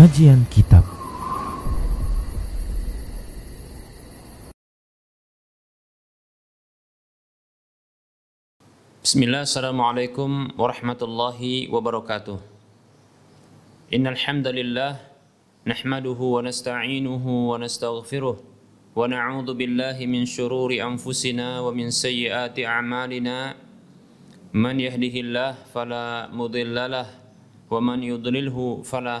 Kajian Kitab. Bismillah, Assalamualaikum warahmatullahi wabarakatuh. Innal hamdalillah nahmaduhu wa nasta'inuhu wa nastaghfiruh wa na'udzu billahi min shururi anfusina wa min sayyiati a'malina. Man yahdihillah fala mudilla lah wa man yudlilhu fala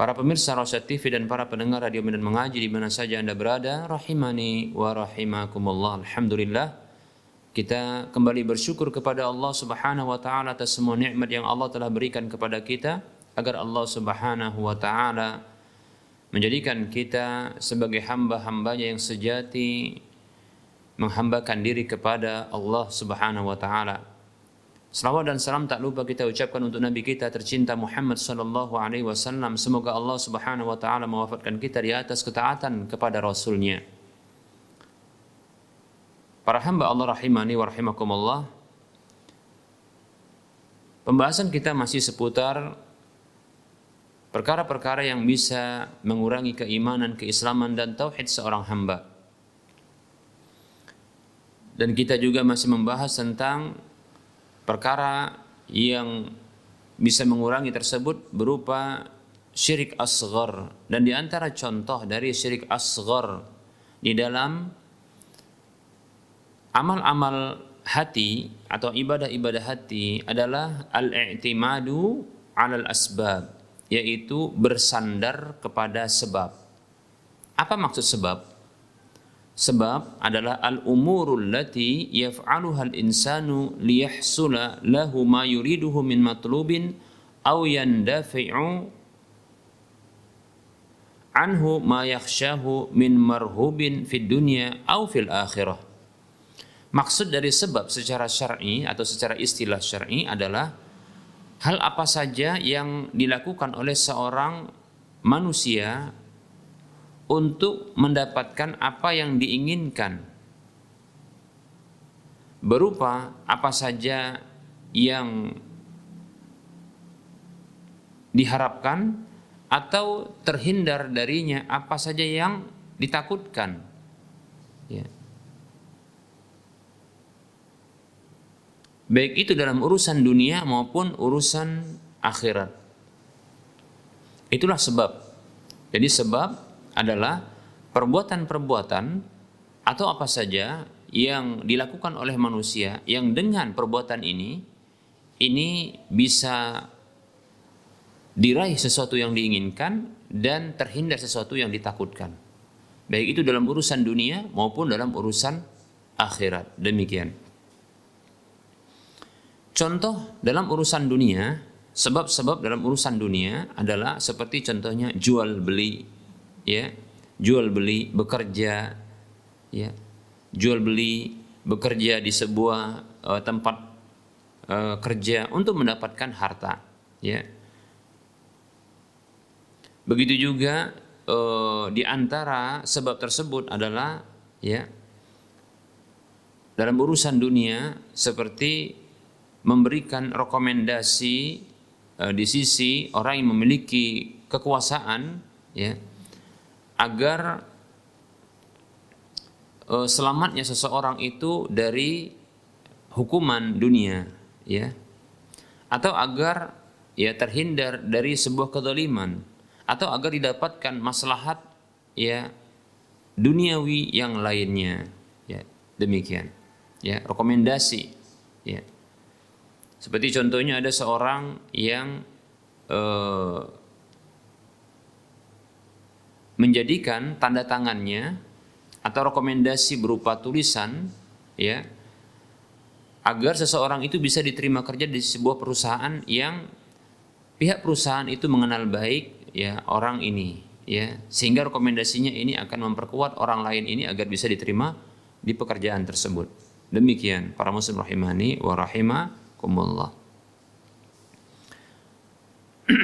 Para pemirsa Rosyad TV dan para pendengar radio dan mengaji di mana saja Anda berada, rahimani wa rahimakumullah. Alhamdulillah kita kembali bersyukur kepada Allah Subhanahu wa taala atas semua nikmat yang Allah telah berikan kepada kita agar Allah Subhanahu wa taala menjadikan kita sebagai hamba-hambanya yang sejati menghambakan diri kepada Allah Subhanahu wa taala. Salawat dan salam tak lupa kita ucapkan untuk Nabi kita tercinta Muhammad sallallahu alaihi wasallam. Semoga Allah Subhanahu wa taala mewafatkan kita di atas ketaatan kepada Rasulnya. Para hamba Allah rahimani wa rahimakumullah. Pembahasan kita masih seputar perkara-perkara yang bisa mengurangi keimanan, keislaman dan tauhid seorang hamba. Dan kita juga masih membahas tentang perkara yang bisa mengurangi tersebut berupa syirik asghar dan di antara contoh dari syirik asghar di dalam amal-amal hati atau ibadah-ibadah hati adalah al-i'timadu 'alal asbab yaitu bersandar kepada sebab. Apa maksud sebab? Sebab adalah al-umurul lati yaf'aluha al-insanu liyahsula lahu ma yuriduhu min matlubin aw yandafi'u anhu ma yakhshahu min marhubin fid dunya aw fil akhirah. Maksud dari sebab secara syar'i atau secara istilah syar'i adalah hal apa saja yang dilakukan oleh seorang manusia untuk mendapatkan apa yang diinginkan. Berupa apa saja yang diharapkan atau terhindar darinya apa saja yang ditakutkan. Ya. baik itu dalam urusan dunia maupun urusan akhirat. Itulah sebab. Jadi sebab adalah perbuatan-perbuatan atau apa saja yang dilakukan oleh manusia yang dengan perbuatan ini ini bisa diraih sesuatu yang diinginkan dan terhindar sesuatu yang ditakutkan. Baik itu dalam urusan dunia maupun dalam urusan akhirat. Demikian. Contoh dalam urusan dunia, sebab-sebab dalam urusan dunia adalah seperti contohnya jual beli ya. Jual beli bekerja. Ya. Jual beli bekerja di sebuah uh, tempat uh, kerja untuk mendapatkan harta. Ya. Begitu juga eh, di antara sebab tersebut adalah ya dalam urusan dunia seperti memberikan rekomendasi eh, di sisi orang yang memiliki kekuasaan ya agar uh, selamatnya seseorang itu dari hukuman dunia ya. Atau agar ya terhindar dari sebuah kezaliman. Atau agar didapatkan maslahat ya duniawi yang lainnya ya. Demikian ya rekomendasi ya. Seperti contohnya ada seorang yang uh, menjadikan tanda tangannya atau rekomendasi berupa tulisan ya agar seseorang itu bisa diterima kerja di sebuah perusahaan yang pihak perusahaan itu mengenal baik ya orang ini ya. Sehingga rekomendasinya ini akan memperkuat orang lain ini agar bisa diterima di pekerjaan tersebut. Demikian para muslim rahimani wa rahimakumullah.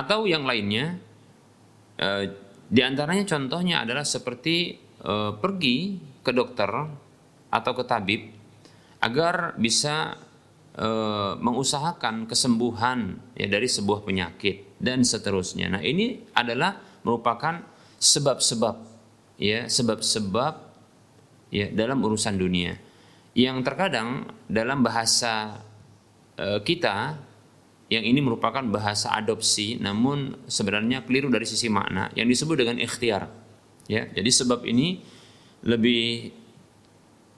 Atau yang lainnya eh, di antaranya contohnya adalah seperti e, pergi ke dokter atau ke tabib agar bisa e, mengusahakan kesembuhan ya dari sebuah penyakit dan seterusnya. Nah, ini adalah merupakan sebab-sebab ya, sebab-sebab ya dalam urusan dunia yang terkadang dalam bahasa e, kita yang ini merupakan bahasa adopsi namun sebenarnya keliru dari sisi makna. Yang disebut dengan ikhtiar. Ya jadi sebab ini lebih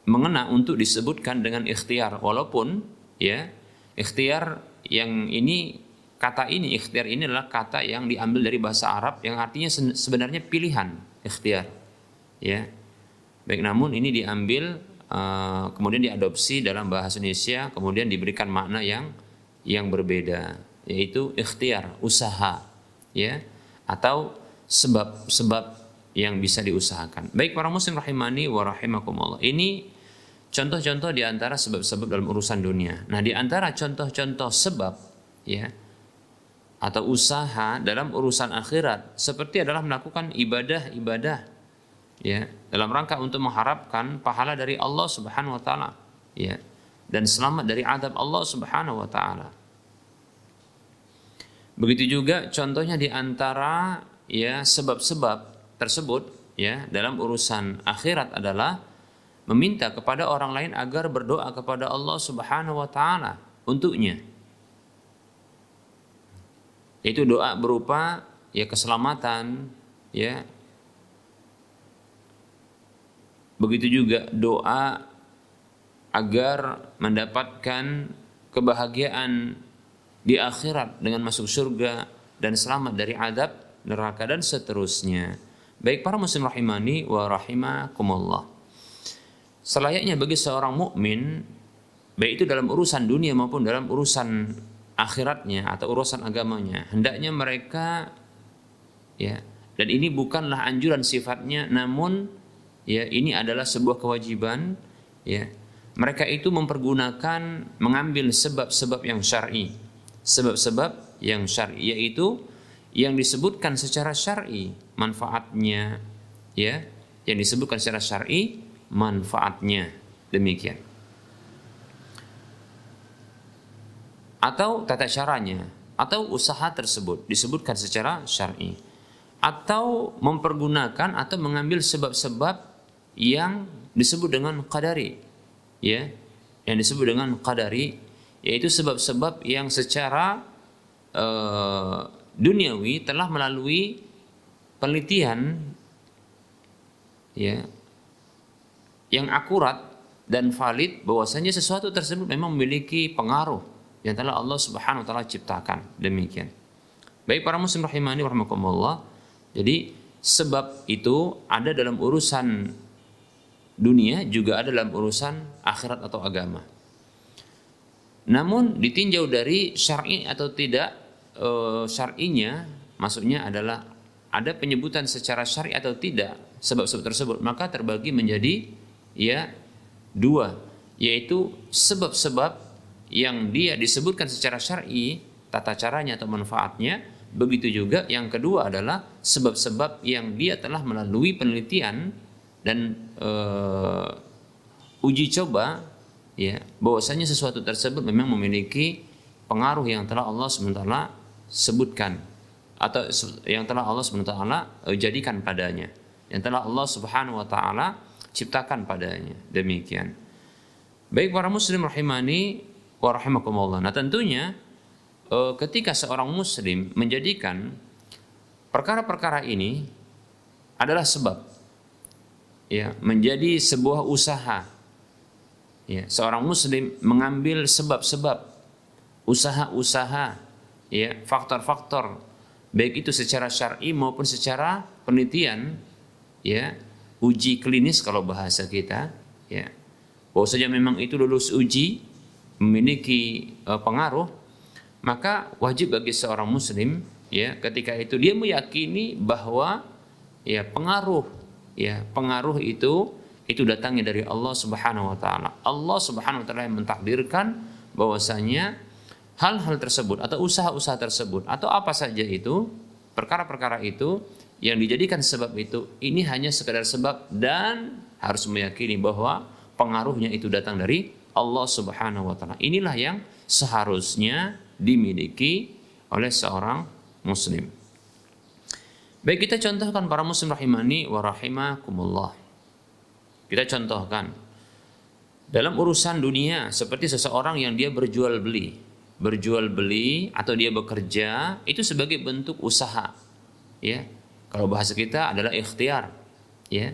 mengena untuk disebutkan dengan ikhtiar. Walaupun ya ikhtiar yang ini kata ini ikhtiar ini adalah kata yang diambil dari bahasa Arab yang artinya sebenarnya pilihan ikhtiar. Ya. Baik namun ini diambil uh, kemudian diadopsi dalam bahasa Indonesia kemudian diberikan makna yang yang berbeda yaitu ikhtiar usaha ya atau sebab-sebab yang bisa diusahakan. Baik para muslim rahimani wa rahimakumullah. Ini contoh-contoh di antara sebab-sebab dalam urusan dunia. Nah, di antara contoh-contoh sebab ya atau usaha dalam urusan akhirat seperti adalah melakukan ibadah-ibadah ya dalam rangka untuk mengharapkan pahala dari Allah Subhanahu wa taala ya dan selamat dari adab Allah Subhanahu wa taala. Begitu juga contohnya di antara ya sebab-sebab tersebut ya dalam urusan akhirat adalah meminta kepada orang lain agar berdoa kepada Allah Subhanahu wa taala untuknya. Itu doa berupa ya keselamatan ya Begitu juga doa agar mendapatkan kebahagiaan di akhirat dengan masuk surga dan selamat dari adab neraka dan seterusnya. Baik para muslim rahimani wa rahimakumullah. Selayaknya bagi seorang mukmin baik itu dalam urusan dunia maupun dalam urusan akhiratnya atau urusan agamanya, hendaknya mereka ya dan ini bukanlah anjuran sifatnya namun ya ini adalah sebuah kewajiban ya mereka itu mempergunakan mengambil sebab-sebab yang syar'i. Sebab-sebab yang syar'i yaitu yang disebutkan secara syar'i manfaatnya ya, yang disebutkan secara syar'i manfaatnya. Demikian. Atau tata caranya atau usaha tersebut disebutkan secara syar'i atau mempergunakan atau mengambil sebab-sebab yang disebut dengan qadari ya yang disebut dengan qadari yaitu sebab-sebab yang secara uh, duniawi telah melalui penelitian ya yang akurat dan valid bahwasanya sesuatu tersebut memang memiliki pengaruh yang telah Allah Subhanahu wa taala ciptakan demikian. Baik para muslim rahimani rahimakumullah. Jadi sebab itu ada dalam urusan dunia juga ada dalam urusan akhirat atau agama. Namun ditinjau dari syar'i atau tidak e, syar'inya maksudnya adalah ada penyebutan secara syar'i atau tidak sebab-sebab tersebut maka terbagi menjadi ya dua yaitu sebab-sebab yang dia disebutkan secara syar'i tata caranya atau manfaatnya Begitu juga yang kedua adalah sebab-sebab yang dia telah melalui penelitian dan uh, uji coba ya bahwasanya sesuatu tersebut memang memiliki pengaruh yang telah Allah SWT sebutkan atau yang telah Allah SWT uh, jadikan padanya yang telah Allah Subhanahu wa taala ciptakan padanya. Demikian. Baik para muslim rahimani wa rahimakumullah. Nah tentunya Eh, ketika seorang muslim menjadikan perkara-perkara ini adalah sebab ya menjadi sebuah usaha. Ya seorang muslim mengambil sebab-sebab usaha-usaha ya faktor-faktor baik itu secara syar'i maupun secara penelitian ya uji klinis kalau bahasa kita ya. Bahwa saja memang itu lulus uji memiliki uh, pengaruh maka wajib bagi seorang muslim ya ketika itu dia meyakini bahwa ya pengaruh ya pengaruh itu itu datangnya dari Allah Subhanahu wa taala. Allah Subhanahu wa taala yang mentakdirkan bahwasanya hal-hal tersebut atau usaha-usaha tersebut atau apa saja itu perkara-perkara itu yang dijadikan sebab itu ini hanya sekadar sebab dan harus meyakini bahwa pengaruhnya itu datang dari Allah Subhanahu wa taala. Inilah yang seharusnya dimiliki oleh seorang muslim. Baik kita contohkan para muslim rahimani wa rahimakumullah. Kita contohkan dalam urusan dunia seperti seseorang yang dia berjual beli, berjual beli atau dia bekerja itu sebagai bentuk usaha. Ya. Kalau bahasa kita adalah ikhtiar, ya.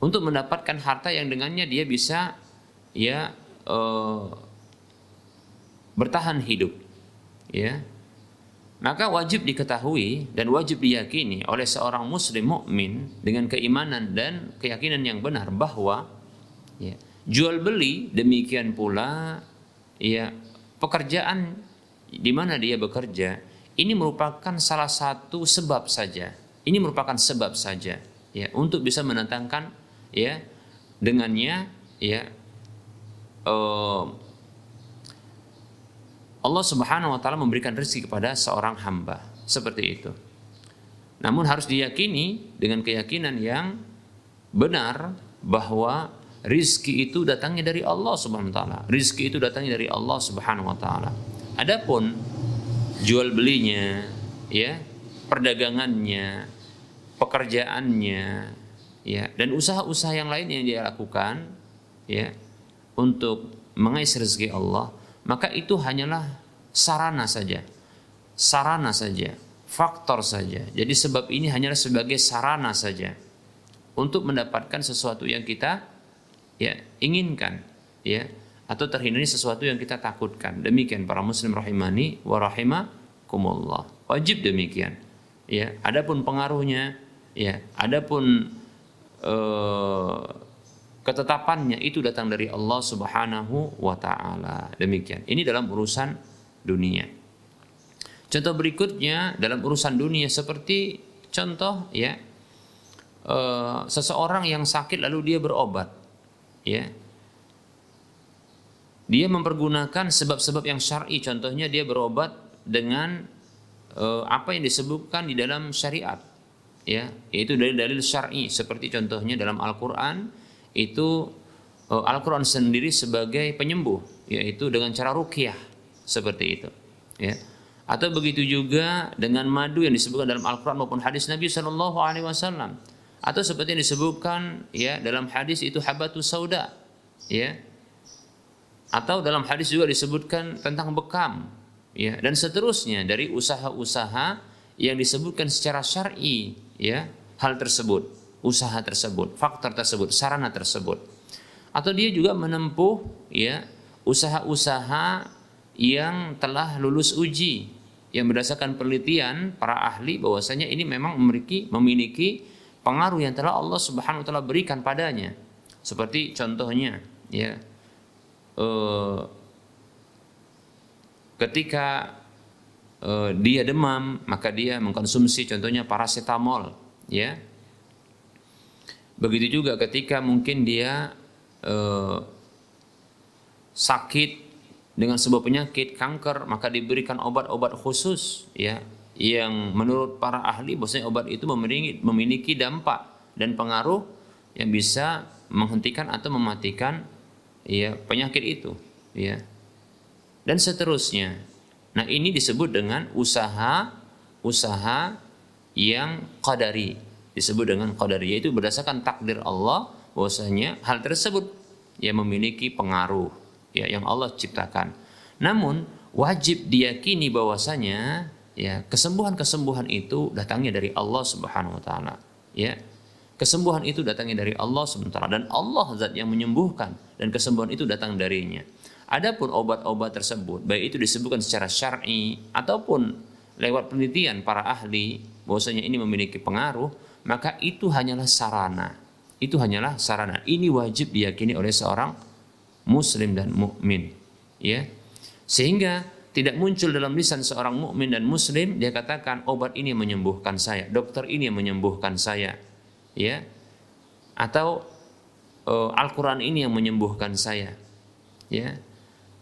Untuk mendapatkan harta yang dengannya dia bisa ya uh, bertahan hidup ya maka wajib diketahui dan wajib diyakini oleh seorang muslim mukmin dengan keimanan dan keyakinan yang benar bahwa ya, jual beli demikian pula ya pekerjaan di mana dia bekerja ini merupakan salah satu sebab saja. Ini merupakan sebab saja ya untuk bisa menentangkan ya dengannya ya uh, Allah Subhanahu wa taala memberikan rezeki kepada seorang hamba. Seperti itu. Namun harus diyakini dengan keyakinan yang benar bahwa rizki itu datangnya dari Allah Subhanahu wa taala. Rizki itu datangnya dari Allah Subhanahu wa taala. Adapun jual belinya, ya, perdagangannya, pekerjaannya, ya, dan usaha-usaha yang lain yang dia lakukan, ya, untuk mengais rezeki Allah, maka itu hanyalah sarana saja. Sarana saja, faktor saja. Jadi sebab ini hanyalah sebagai sarana saja untuk mendapatkan sesuatu yang kita ya inginkan, ya atau terhindari sesuatu yang kita takutkan. Demikian para muslim rahimani wa rahimakumullah. Wajib demikian. Ya, adapun pengaruhnya, ya, adapun uh, ketetapannya itu datang dari Allah Subhanahu wa taala. Demikian. Ini dalam urusan dunia. Contoh berikutnya dalam urusan dunia seperti contoh ya e, seseorang yang sakit lalu dia berobat ya. Dia mempergunakan sebab-sebab yang syar'i contohnya dia berobat dengan e, apa yang disebutkan di dalam syariat ya, yaitu dari dalil syar'i seperti contohnya dalam Al-Qur'an itu uh, Al-Quran sendiri sebagai penyembuh yaitu dengan cara rukyah seperti itu ya. Atau begitu juga dengan madu yang disebutkan dalam Al-Quran maupun hadis Nabi Shallallahu Alaihi Wasallam. Atau seperti yang disebutkan ya dalam hadis itu habatus sauda ya. Atau dalam hadis juga disebutkan tentang bekam ya. Dan seterusnya dari usaha-usaha yang disebutkan secara syar'i ya hal tersebut usaha tersebut, faktor tersebut, sarana tersebut. Atau dia juga menempuh ya usaha-usaha yang telah lulus uji yang berdasarkan penelitian para ahli bahwasanya ini memang memiliki memiliki pengaruh yang telah Allah Subhanahu wa taala berikan padanya. Seperti contohnya ya uh, ketika uh, dia demam maka dia mengkonsumsi contohnya paracetamol ya Begitu juga ketika mungkin dia eh, sakit dengan sebuah penyakit kanker maka diberikan obat-obat khusus ya yang menurut para ahli bahwasanya obat itu memiliki, dampak dan pengaruh yang bisa menghentikan atau mematikan ya penyakit itu ya. Dan seterusnya. Nah ini disebut dengan usaha usaha yang qadari disebut dengan qadari yaitu berdasarkan takdir Allah bahwasanya hal tersebut yang memiliki pengaruh ya yang Allah ciptakan. Namun wajib diyakini bahwasanya ya kesembuhan-kesembuhan itu datangnya dari Allah Subhanahu wa taala ya. Kesembuhan itu datangnya dari Allah sementara dan Allah zat yang menyembuhkan dan kesembuhan itu datang darinya. Adapun obat-obat tersebut baik itu disebutkan secara syar'i ataupun lewat penelitian para ahli bahwasanya ini memiliki pengaruh maka itu hanyalah sarana itu hanyalah sarana ini wajib diyakini oleh seorang muslim dan mukmin ya sehingga tidak muncul dalam lisan seorang mukmin dan muslim dia katakan obat ini menyembuhkan saya, dokter ini menyembuhkan saya. Ya. Atau uh, Al-Qur'an ini yang menyembuhkan saya. Ya.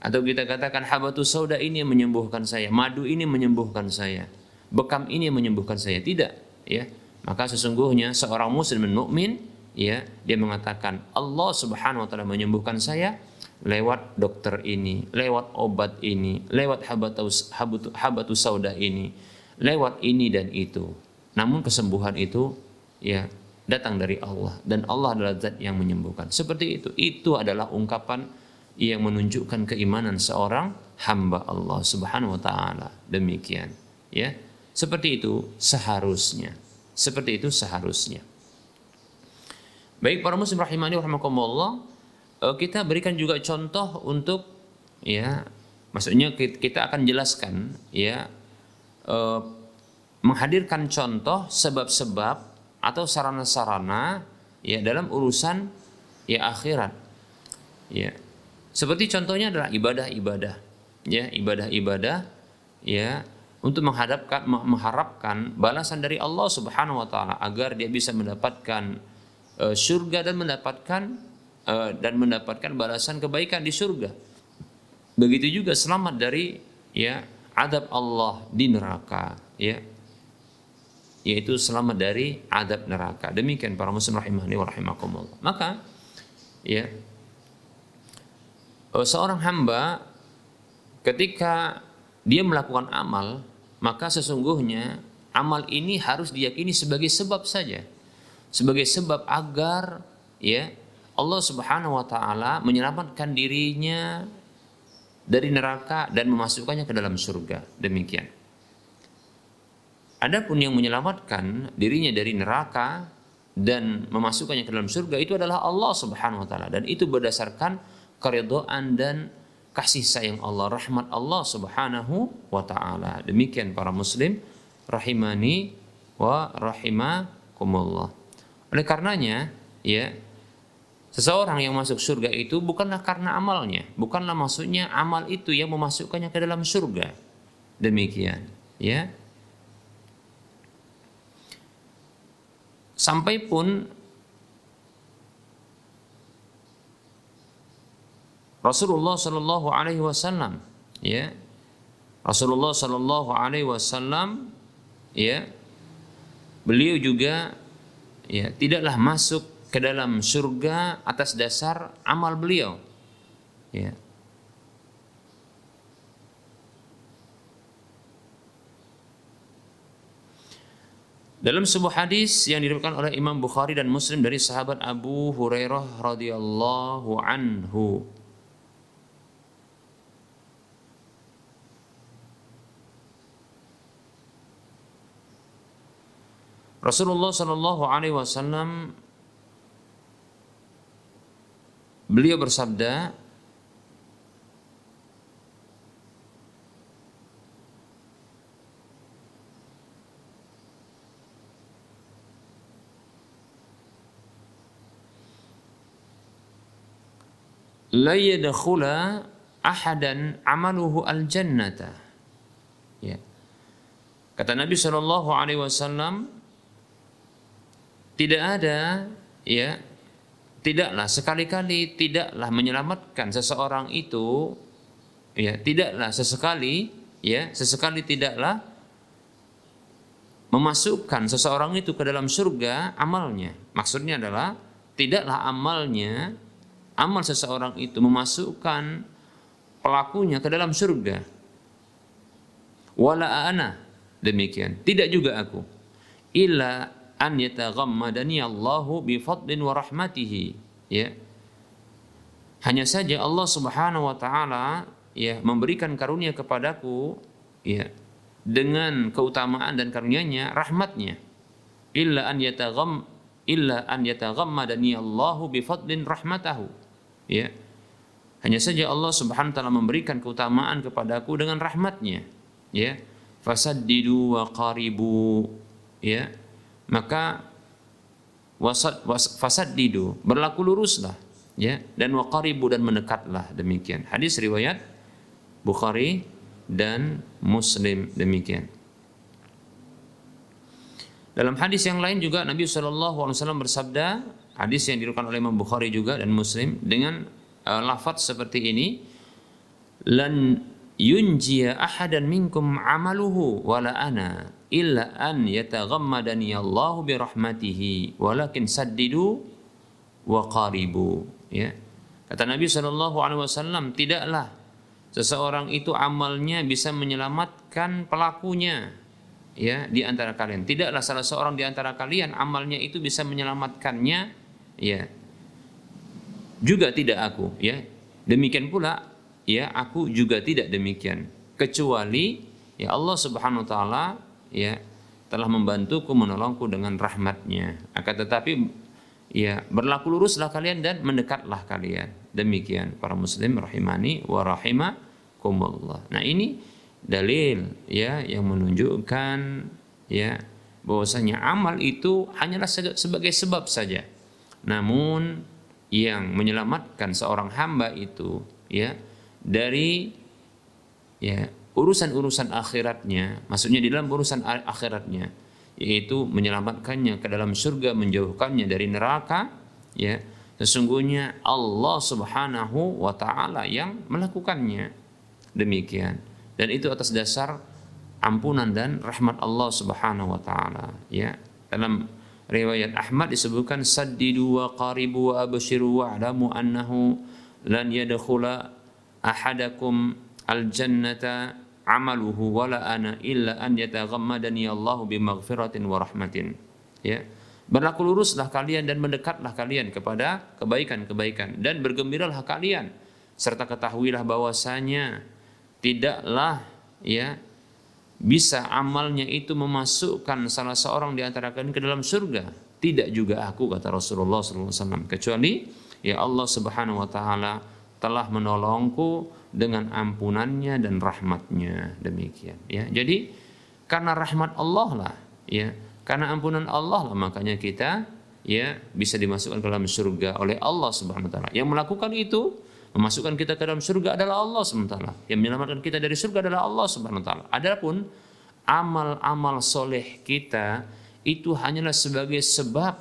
Atau kita katakan habatus sauda ini yang menyembuhkan saya, madu ini menyembuhkan saya, bekam ini yang menyembuhkan saya. Tidak, ya. Maka sesungguhnya seorang muslim mukmin ya, dia mengatakan Allah Subhanahu wa taala menyembuhkan saya, lewat dokter ini, lewat obat ini, lewat habatus, habatus, habatus sauda ini, lewat ini dan itu. Namun kesembuhan itu ya datang dari Allah dan Allah adalah zat yang menyembuhkan. Seperti itu. Itu adalah ungkapan yang menunjukkan keimanan seorang hamba Allah Subhanahu wa taala. Demikian, ya. Seperti itu seharusnya. Seperti itu seharusnya. Baik para muslim rahimani rahimakumullah, uh, kita berikan juga contoh untuk ya maksudnya kita akan jelaskan ya uh, menghadirkan contoh sebab-sebab atau sarana-sarana ya dalam urusan ya akhirat ya seperti contohnya adalah ibadah-ibadah ya ibadah-ibadah ya untuk menghadapkan mengharapkan balasan dari Allah Subhanahu wa taala agar dia bisa mendapatkan uh, surga dan mendapatkan Eh, dan mendapatkan balasan kebaikan di surga. Begitu juga selamat dari ya adab Allah di neraka ya yaitu selamat dari adab neraka. Demikian para muslim rahimahni wa rahimakumullah. Maka ya eh, seorang hamba ketika dia melakukan amal, maka sesungguhnya amal ini harus diyakini sebagai sebab saja. Sebagai sebab agar ya Allah Subhanahu wa taala menyelamatkan dirinya dari neraka dan memasukkannya ke dalam surga. Demikian. Adapun yang menyelamatkan dirinya dari neraka dan memasukkannya ke dalam surga itu adalah Allah Subhanahu wa taala dan itu berdasarkan keridhaan dan kasih sayang Allah, rahmat Allah Subhanahu wa taala. Demikian para muslim rahimani wa rahimakumullah. Oleh karenanya, ya, Seseorang yang masuk surga itu bukanlah karena amalnya, bukanlah maksudnya amal itu yang memasukkannya ke dalam surga. Demikian, ya. Sampai pun Rasulullah Shallallahu Alaihi Wasallam, ya, Rasulullah Shallallahu Alaihi Wasallam, ya, beliau juga, ya, tidaklah masuk ke dalam surga atas dasar amal beliau. Ya. Dalam sebuah hadis yang diriwayatkan oleh Imam Bukhari dan Muslim dari sahabat Abu Hurairah radhiyallahu anhu Rasulullah Shallallahu alaihi wasallam Beliau bersabda, la yadkhula ahadan amaluhu al. Ya. Kata Nabi Shallallahu alaihi wasallam tidak ada ya tidaklah sekali-kali tidaklah menyelamatkan seseorang itu ya tidaklah sesekali ya sesekali tidaklah memasukkan seseorang itu ke dalam surga amalnya. Maksudnya adalah tidaklah amalnya amal seseorang itu memasukkan pelakunya ke dalam surga. Wala ana demikian. Tidak juga aku. Illa an yataghammadani Allahu bi fadlin wa rahmatihi. Ya. Hanya saja Allah Subhanahu wa taala ya memberikan karunia kepadaku ya dengan keutamaan dan karunia-Nya rahmatnya. Illa an yatagham illa an yataghammadani Allahu bi fadlin rahmatahu. Ya. Hanya saja Allah Subhanahu wa taala memberikan keutamaan kepadaku dengan rahmatnya. Ya. Fasaddidu wa qaribu. Ya. Maka wasad was, fasaddidu berlaku luruslah ya dan waqaribu dan mendekatlah demikian. Hadis riwayat Bukhari dan Muslim demikian. Dalam hadis yang lain juga Nabi Wasallam bersabda hadis yang diriwayatkan oleh Imam Bukhari juga dan Muslim dengan uh, lafaz seperti ini lan yunjiya ahadan minkum amaluhu wala ana illa an yataghammadani Allah bi rahmatihi walakin saddidu wa qaribu. Ya. Kata Nabi Shallallahu alaihi wasallam tidaklah seseorang itu amalnya bisa menyelamatkan pelakunya. Ya di antara kalian. Tidaklah salah seorang di antara kalian amalnya itu bisa menyelamatkannya. Ya. Juga tidak aku. Ya. Demikian pula ya aku juga tidak demikian. Kecuali ya Allah Subhanahu wa taala ya telah membantuku menolongku dengan rahmatnya. Akan tetapi ya berlaku luruslah kalian dan mendekatlah kalian. Demikian para muslim rahimani wa rahimakumullah. Nah ini dalil ya yang menunjukkan ya bahwasanya amal itu hanyalah sebagai sebab saja. Namun yang menyelamatkan seorang hamba itu ya dari ya urusan-urusan akhiratnya, maksudnya di dalam urusan akhiratnya, yaitu menyelamatkannya ke dalam surga, menjauhkannya dari neraka, ya sesungguhnya Allah Subhanahu wa taala yang melakukannya. Demikian. Dan itu atas dasar ampunan dan rahmat Allah Subhanahu wa taala, ya. Dalam riwayat Ahmad disebutkan saddidu wa qaribu wa abshiru wa alamu annahu lan yadkhula ahadakum al-jannata amaluhu wala ana illa an yataghammadani Allah bimaghfiratin wa rahmatin. Ya. Berlaku luruslah kalian dan mendekatlah kalian kepada kebaikan-kebaikan dan bergembiralah kalian serta ketahuilah bahwasanya tidaklah ya bisa amalnya itu memasukkan salah seorang di antara kalian ke dalam surga. Tidak juga aku kata Rasulullah SAW kecuali ya Allah Subhanahu wa taala telah menolongku dengan ampunannya dan rahmatnya. Demikian ya. Jadi karena rahmat Allah lah ya. Karena ampunan Allah lah makanya kita ya bisa dimasukkan ke dalam surga oleh Allah Subhanahu wa taala. Yang melakukan itu memasukkan kita ke dalam surga adalah Allah Subhanahu wa taala. Yang menyelamatkan kita dari surga adalah Allah Subhanahu wa taala. Adapun amal-amal soleh kita itu hanyalah sebagai sebab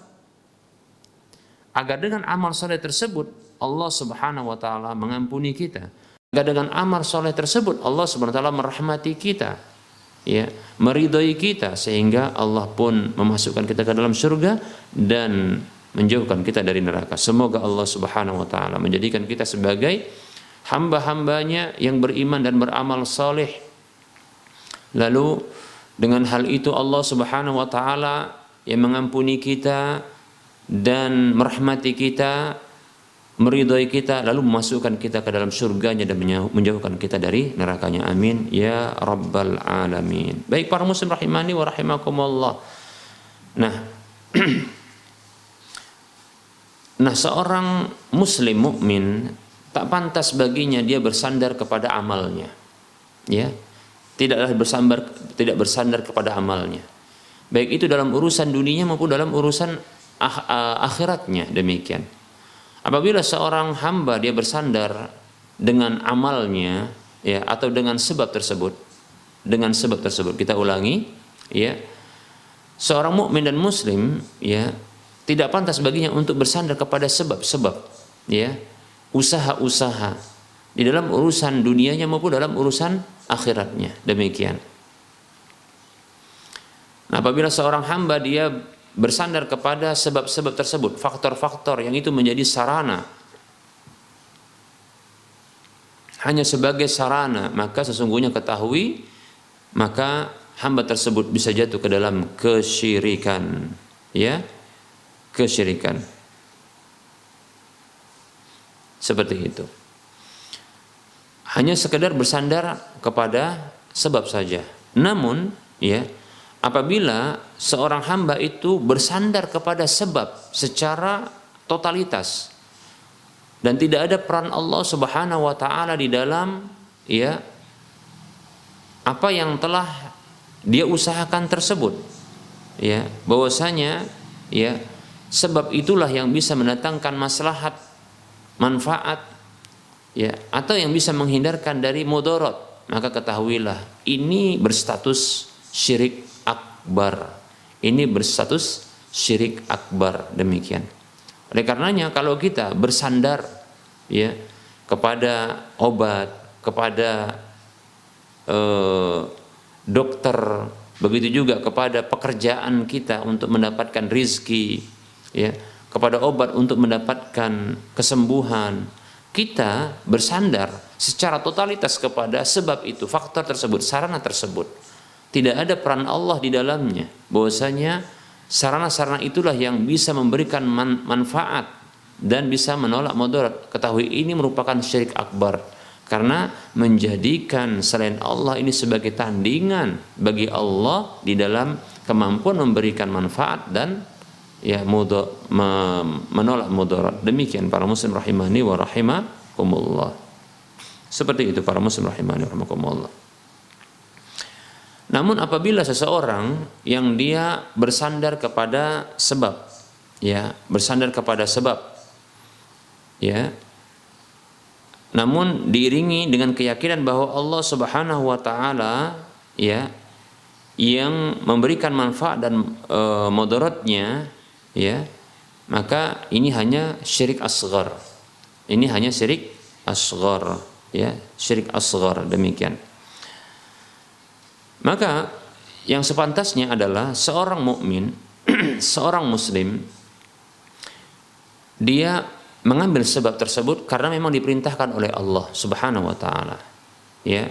agar dengan amal soleh tersebut Allah Subhanahu wa taala mengampuni kita. Agar dengan amal soleh tersebut Allah taala merahmati kita. Ya, meridhoi kita sehingga Allah pun memasukkan kita ke dalam surga dan menjauhkan kita dari neraka. Semoga Allah Subhanahu wa taala menjadikan kita sebagai hamba-hambanya yang beriman dan beramal soleh. Lalu dengan hal itu Allah Subhanahu wa taala yang mengampuni kita dan merahmati kita meridhoi kita lalu memasukkan kita ke dalam surganya dan menjauhkan kita dari nerakanya. Amin. Ya rabbal alamin. Baik para muslim rahimani wa rahimakumullah. Nah nah seorang muslim mukmin tak pantas baginya dia bersandar kepada amalnya. Ya tidaklah bersandar tidak bersandar kepada amalnya. Baik itu dalam urusan dunia maupun dalam urusan akhiratnya demikian Apabila seorang hamba dia bersandar dengan amalnya ya atau dengan sebab tersebut dengan sebab tersebut kita ulangi ya seorang mukmin dan muslim ya tidak pantas baginya untuk bersandar kepada sebab-sebab ya usaha-usaha di dalam urusan dunianya maupun dalam urusan akhiratnya. Demikian. Nah, apabila seorang hamba dia bersandar kepada sebab-sebab tersebut, faktor-faktor yang itu menjadi sarana hanya sebagai sarana, maka sesungguhnya ketahui maka hamba tersebut bisa jatuh ke dalam kesyirikan. Ya, kesyirikan. Seperti itu. Hanya sekedar bersandar kepada sebab saja. Namun, ya, apabila seorang hamba itu bersandar kepada sebab secara totalitas dan tidak ada peran Allah Subhanahu wa taala di dalam ya apa yang telah dia usahakan tersebut ya bahwasanya ya sebab itulah yang bisa mendatangkan maslahat manfaat ya atau yang bisa menghindarkan dari mudorot maka ketahuilah ini berstatus syirik akbar. Ini berstatus syirik akbar demikian. Oleh karenanya kalau kita bersandar ya kepada obat kepada eh, dokter begitu juga kepada pekerjaan kita untuk mendapatkan rizki ya kepada obat untuk mendapatkan kesembuhan kita bersandar secara totalitas kepada sebab itu faktor tersebut sarana tersebut tidak ada peran Allah di dalamnya bahwasanya sarana-sarana itulah yang bisa memberikan man manfaat dan bisa menolak mudarat ketahui ini merupakan syirik akbar karena menjadikan selain Allah ini sebagai tandingan bagi Allah di dalam kemampuan memberikan manfaat dan ya mudo, me, menolak mudarat. Demikian para muslim rahimani wa rahimakumullah. Seperti itu para muslim rahimani wa rahimakumullah. Namun apabila seseorang yang dia bersandar kepada sebab ya, bersandar kepada sebab ya, namun diiringi dengan keyakinan bahwa Allah Subhanahu wa taala ya yang memberikan manfaat dan e, mudaratnya ya maka ini hanya syirik asghar. Ini hanya syirik asghar ya syirik asghar demikian maka yang sepantasnya adalah seorang mukmin seorang muslim dia mengambil sebab tersebut karena memang diperintahkan oleh Allah Subhanahu wa taala. Ya.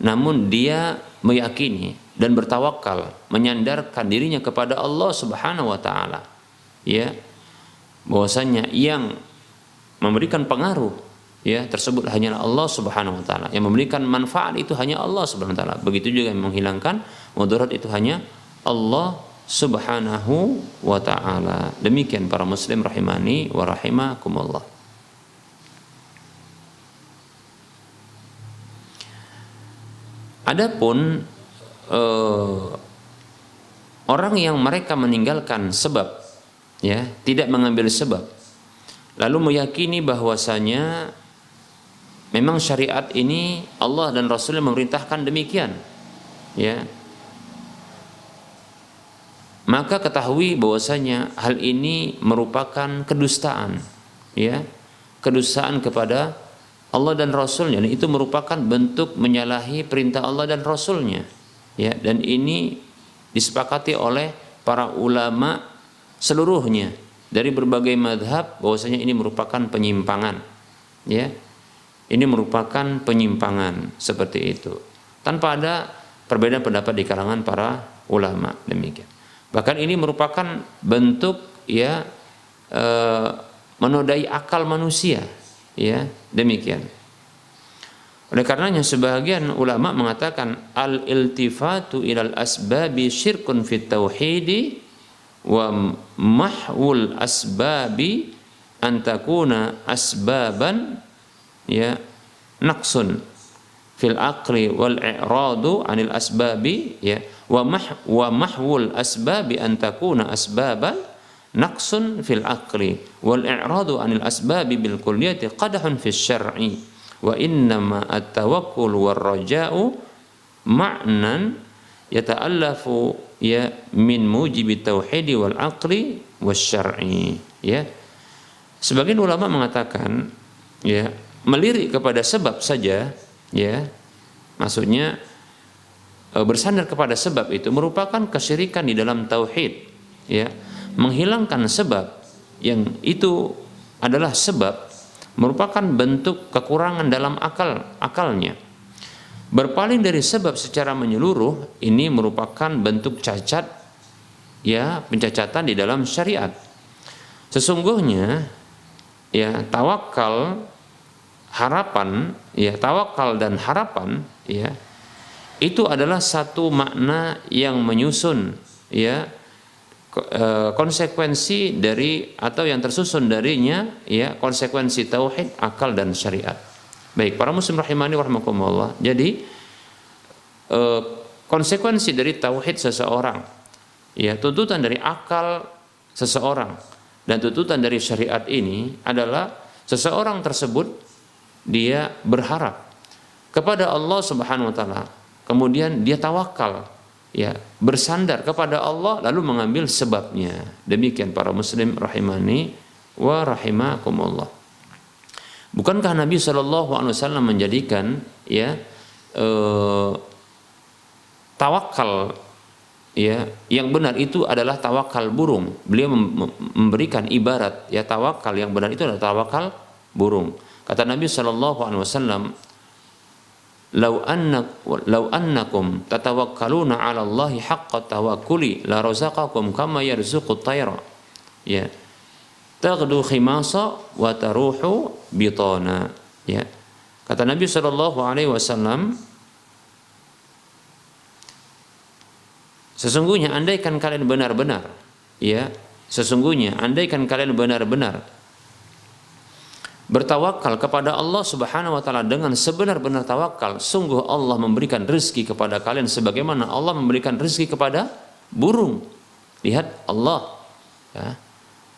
Namun dia meyakini dan bertawakal, menyandarkan dirinya kepada Allah Subhanahu wa taala. Ya. Bahwasanya yang memberikan pengaruh ya tersebut hanyalah Allah Subhanahu wa taala. Yang memberikan manfaat itu hanya Allah Subhanahu wa taala. Begitu juga yang menghilangkan mudarat itu hanya Allah subhanahu wa ta'ala. Demikian para muslim rahimani wa rahimakumullah. Adapun uh, orang yang mereka meninggalkan sebab ya, tidak mengambil sebab lalu meyakini bahwasanya memang syariat ini Allah dan Rasulnya memerintahkan demikian. Ya. Maka ketahui bahwasanya hal ini merupakan kedustaan. Ya. Kedustaan kepada Allah dan Rasulnya. Dan itu merupakan bentuk menyalahi perintah Allah dan Rasulnya. Ya. Dan ini disepakati oleh para ulama seluruhnya. Dari berbagai madhab bahwasanya ini merupakan penyimpangan. Ya ini merupakan penyimpangan seperti itu tanpa ada perbedaan pendapat di kalangan para ulama demikian Bahkan ini merupakan bentuk ya e, menodai akal manusia, ya demikian. Oleh karenanya sebagian ulama mengatakan al iltifatu ilal asbabi syirkun fit tauhidi wa mahwul asbabi antakuna asbaban ya. Naqsun fil aqli wal i'radu anil asbabi ya. Wa mah wa mahwul asbabi an takuna asbaban naqsun fil aqli wal i'radu anil asbabi bil kulliyati qadhun fis syar'i. Wa innama at-tawakkul war raja'u ma'nan yata'allafu ya min mujibi tauhidi wal aqli syar'i ya. Sebagian ulama mengatakan ya melirik kepada sebab saja ya. Maksudnya e, bersandar kepada sebab itu merupakan kesyirikan di dalam tauhid ya. Menghilangkan sebab yang itu adalah sebab merupakan bentuk kekurangan dalam akal akalnya. Berpaling dari sebab secara menyeluruh ini merupakan bentuk cacat ya pencacatan di dalam syariat. Sesungguhnya ya tawakal harapan ya tawakal dan harapan ya itu adalah satu makna yang menyusun ya e, konsekuensi dari atau yang tersusun darinya ya konsekuensi tauhid akal dan syariat. Baik para muslim rahimani rahimakumullah. Jadi eh, konsekuensi dari tauhid seseorang ya tuntutan dari akal seseorang dan tuntutan dari syariat ini adalah seseorang tersebut dia berharap kepada Allah Subhanahu wa taala. Kemudian dia tawakal ya, bersandar kepada Allah lalu mengambil sebabnya. Demikian para muslim rahimani wa rahimakumullah. Bukankah Nabi Shallallahu alaihi wasallam menjadikan ya eh, tawakal ya yang benar itu adalah tawakal burung beliau memberikan ibarat ya tawakal yang benar itu adalah tawakal burung kata Nabi Shallallahu Alaihi Wasallam Lau annak lau annakum tatawakkaluna 'ala Allahi haqqa tawakkuli la razaqakum kama yarzuqu tayra ya. Taghdu khimasa wa taruhu bitana. Ya. Kata Nabi sallallahu alaihi wasallam Sesungguhnya andaikan kalian benar-benar. Ya, sesungguhnya andaikan kalian benar-benar bertawakal kepada Allah Subhanahu wa taala dengan sebenar-benar tawakal, sungguh Allah memberikan rezeki kepada kalian sebagaimana Allah memberikan rezeki kepada burung. Lihat Allah ya.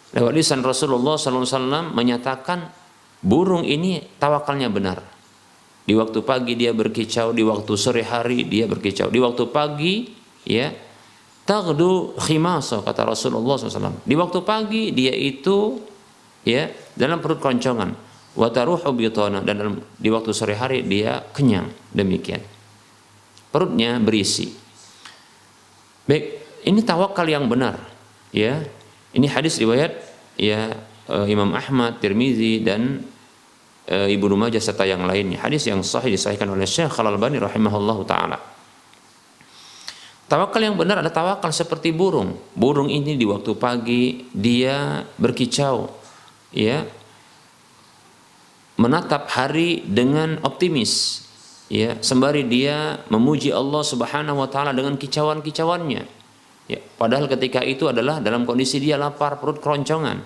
Lewat lisan Rasulullah SAW menyatakan burung ini tawakalnya benar. Di waktu pagi dia berkicau, di waktu sore hari dia berkicau, di waktu pagi ya Tagdu khimasa kata Rasulullah SAW. Di waktu pagi dia itu ya dalam perut keroncongan. Wataruhu bitana dan dalam, di waktu sore hari dia kenyang demikian. Perutnya berisi. Baik, ini tawakal yang benar ya. Ini hadis riwayat ya eh, Imam Ahmad, Tirmizi dan e, Ibnu Majah serta yang lainnya. Hadis yang sahih disahihkan oleh Syekh Al-Albani rahimahullahu taala. Tawakal yang benar adalah tawakal seperti burung. Burung ini di waktu pagi dia berkicau, ya, menatap hari dengan optimis, ya, sembari dia memuji Allah Subhanahu Wa Taala dengan kicauan-kicauannya. Ya, padahal ketika itu adalah dalam kondisi dia lapar, perut keroncongan.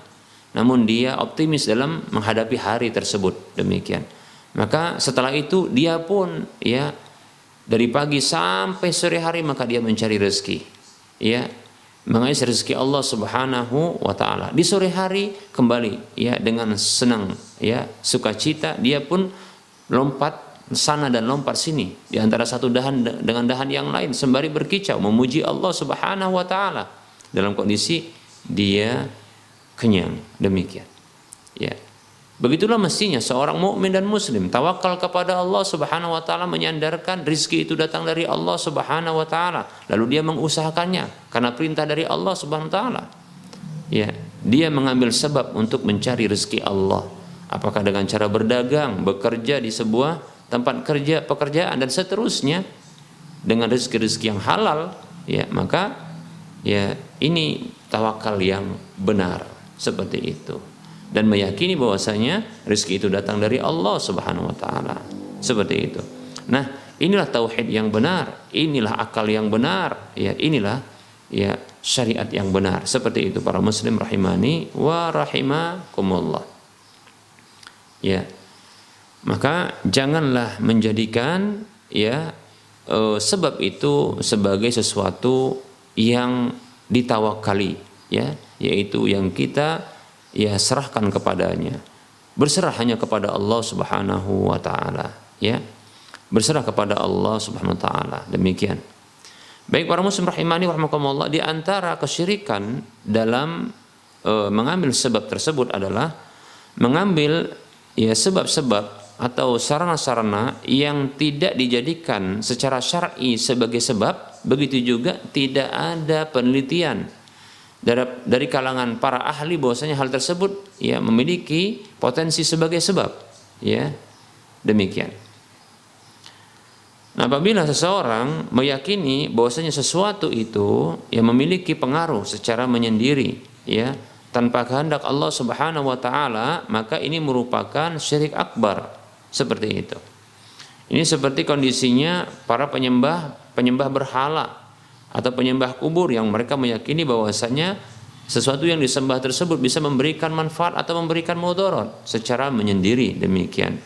Namun dia optimis dalam menghadapi hari tersebut. Demikian. Maka setelah itu dia pun ya dari pagi sampai sore hari maka dia mencari rezeki ya mengais rezeki Allah Subhanahu wa taala. Di sore hari kembali ya dengan senang ya sukacita dia pun lompat sana dan lompat sini. Di antara satu dahan dengan dahan yang lain sembari berkicau memuji Allah Subhanahu wa taala. Dalam kondisi dia kenyang. Demikian. Ya Begitulah mestinya seorang mukmin dan muslim tawakal kepada Allah Subhanahu wa taala menyandarkan rizki itu datang dari Allah Subhanahu wa taala lalu dia mengusahakannya karena perintah dari Allah Subhanahu wa taala. Ya, dia mengambil sebab untuk mencari rezeki Allah. Apakah dengan cara berdagang, bekerja di sebuah tempat kerja, pekerjaan dan seterusnya dengan rezeki-rezeki yang halal, ya, maka ya ini tawakal yang benar seperti itu dan meyakini bahwasanya rezeki itu datang dari Allah Subhanahu wa taala. Seperti itu. Nah, inilah tauhid yang benar, inilah akal yang benar, ya inilah ya syariat yang benar. Seperti itu para muslim rahimani wa rahimakumullah. Ya. Maka janganlah menjadikan ya e, sebab itu sebagai sesuatu yang ditawakali ya, yaitu yang kita ya serahkan kepadanya. Berserah hanya kepada Allah Subhanahu wa taala ya. Berserah kepada Allah Subhanahu wa taala. Demikian. Baik para muslim rahimani rahimakumullah di antara kesyirikan dalam e, mengambil sebab tersebut adalah mengambil ya sebab-sebab atau sarana-sarana yang tidak dijadikan secara syar'i sebagai sebab, begitu juga tidak ada penelitian dari, dari kalangan para ahli bahwasanya hal tersebut ya memiliki potensi sebagai sebab, ya. Demikian. Nah, apabila seseorang meyakini bahwasanya sesuatu itu yang memiliki pengaruh secara menyendiri, ya, tanpa kehendak Allah Subhanahu wa taala, maka ini merupakan syirik akbar. Seperti itu. Ini seperti kondisinya para penyembah penyembah berhala atau penyembah kubur yang mereka meyakini bahwasanya sesuatu yang disembah tersebut bisa memberikan manfaat atau memberikan mudarat secara menyendiri demikian.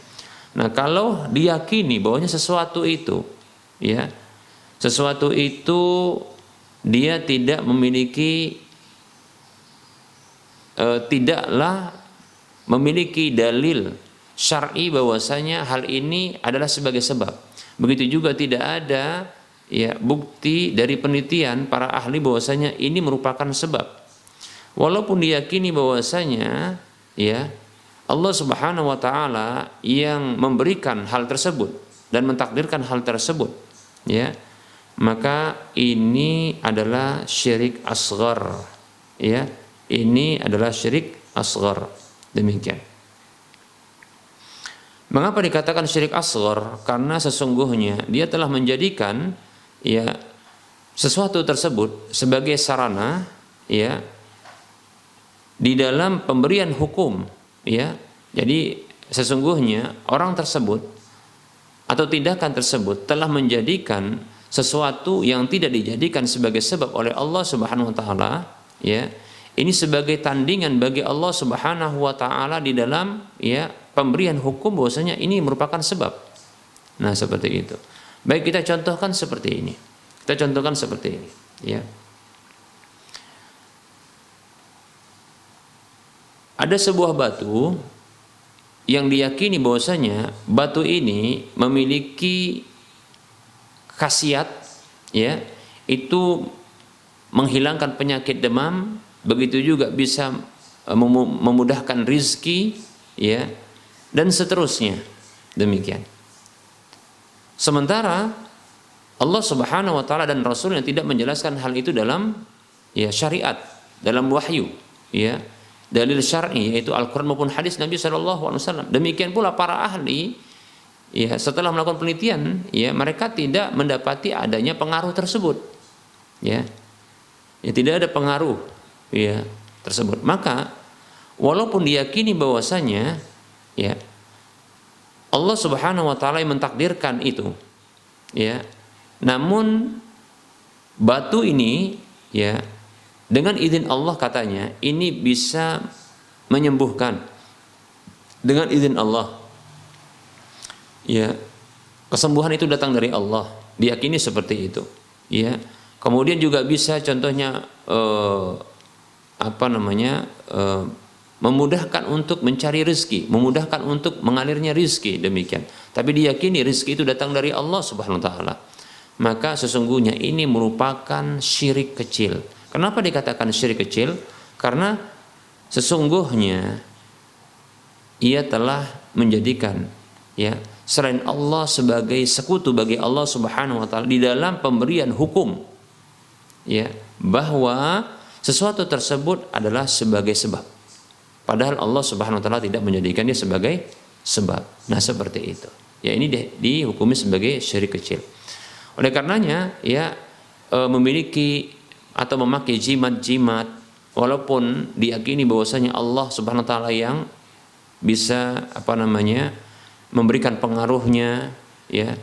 Nah, kalau diyakini bahwanya sesuatu itu ya sesuatu itu dia tidak memiliki e, tidaklah memiliki dalil syar'i bahwasanya hal ini adalah sebagai sebab. Begitu juga tidak ada ya bukti dari penelitian para ahli bahwasanya ini merupakan sebab. Walaupun diyakini bahwasanya ya Allah Subhanahu wa taala yang memberikan hal tersebut dan mentakdirkan hal tersebut ya maka ini adalah syirik asghar ya ini adalah syirik asghar demikian Mengapa dikatakan syirik asghar? Karena sesungguhnya dia telah menjadikan ya sesuatu tersebut sebagai sarana ya di dalam pemberian hukum ya. Jadi sesungguhnya orang tersebut atau tindakan tersebut telah menjadikan sesuatu yang tidak dijadikan sebagai sebab oleh Allah Subhanahu wa taala ya ini sebagai tandingan bagi Allah Subhanahu wa taala di dalam ya pemberian hukum bahwasanya ini merupakan sebab. Nah, seperti itu. Baik kita contohkan seperti ini. Kita contohkan seperti ini, ya. Ada sebuah batu yang diyakini bahwasanya batu ini memiliki khasiat ya, itu menghilangkan penyakit demam, begitu juga bisa eh, memudahkan rizki ya dan seterusnya. Demikian. Sementara Allah Subhanahu wa taala dan Rasul yang tidak menjelaskan hal itu dalam ya syariat, dalam wahyu, ya. Dalil syar'i yaitu Al-Qur'an maupun hadis Nabi sallallahu alaihi wasallam. Demikian pula para ahli ya setelah melakukan penelitian ya mereka tidak mendapati adanya pengaruh tersebut. Ya. Ya tidak ada pengaruh ya tersebut. Maka walaupun diyakini bahwasanya ya Allah Subhanahu wa taala yang mentakdirkan itu. Ya. Namun batu ini ya dengan izin Allah katanya ini bisa menyembuhkan. Dengan izin Allah. Ya. Kesembuhan itu datang dari Allah. Diyakini seperti itu. Ya. Kemudian juga bisa contohnya eh, apa namanya eh, memudahkan untuk mencari rezeki, memudahkan untuk mengalirnya rezeki demikian. Tapi diyakini rezeki itu datang dari Allah Subhanahu wa taala. Maka sesungguhnya ini merupakan syirik kecil. Kenapa dikatakan syirik kecil? Karena sesungguhnya ia telah menjadikan ya selain Allah sebagai sekutu bagi Allah Subhanahu wa taala di dalam pemberian hukum ya bahwa sesuatu tersebut adalah sebagai sebab Padahal Allah Subhanahu wa taala tidak menjadikannya sebagai sebab. Nah, seperti itu. Ya ini di, dihukumi sebagai syirik kecil. Oleh karenanya ya e, memiliki atau memakai jimat-jimat walaupun diyakini bahwasanya Allah Subhanahu wa taala yang bisa apa namanya memberikan pengaruhnya ya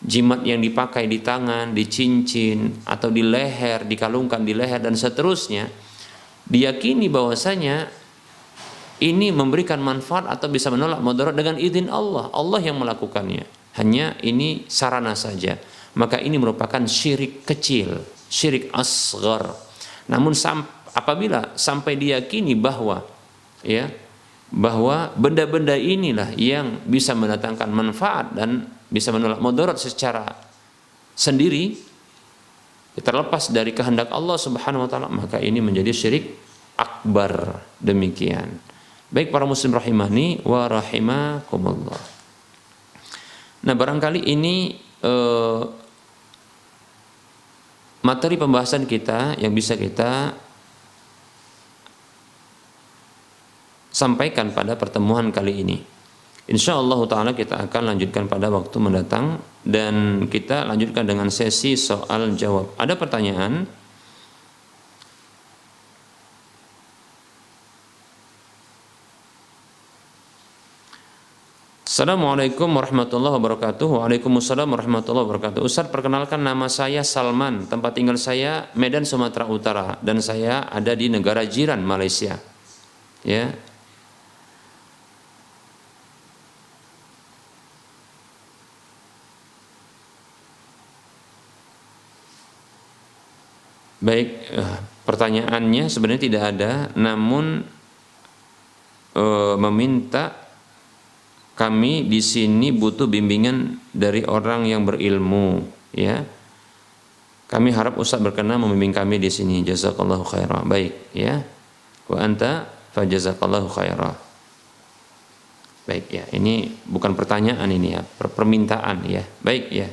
jimat yang dipakai di tangan, di cincin atau di leher, dikalungkan di leher dan seterusnya diyakini bahwasanya ini memberikan manfaat atau bisa menolak mudarat dengan izin Allah. Allah yang melakukannya. Hanya ini sarana saja. Maka ini merupakan syirik kecil, syirik asgar. Namun apabila sampai diyakini bahwa ya bahwa benda-benda inilah yang bisa mendatangkan manfaat dan bisa menolak mudarat secara sendiri terlepas dari kehendak Allah Subhanahu wa taala maka ini menjadi syirik akbar demikian Baik para muslim rahimani wa rahimakumullah. Nah, barangkali ini eh, materi pembahasan kita yang bisa kita sampaikan pada pertemuan kali ini. Insya Allah Ta'ala kita akan lanjutkan pada waktu mendatang dan kita lanjutkan dengan sesi soal jawab. Ada pertanyaan? Assalamualaikum warahmatullahi wabarakatuh. Waalaikumsalam warahmatullahi wabarakatuh. Ustaz perkenalkan nama saya Salman. Tempat tinggal saya Medan Sumatera Utara. Dan saya ada di negara jiran Malaysia. Ya. Baik, eh, pertanyaannya sebenarnya tidak ada, namun eh, meminta kami di sini butuh bimbingan dari orang yang berilmu ya. Kami harap Ustaz berkenan membimbing kami di sini. Jazakallahu khairan. Baik ya. Wa anta fajazakallahu khairan. Baik ya. Ini bukan pertanyaan ini ya. Permintaan ya. Baik ya.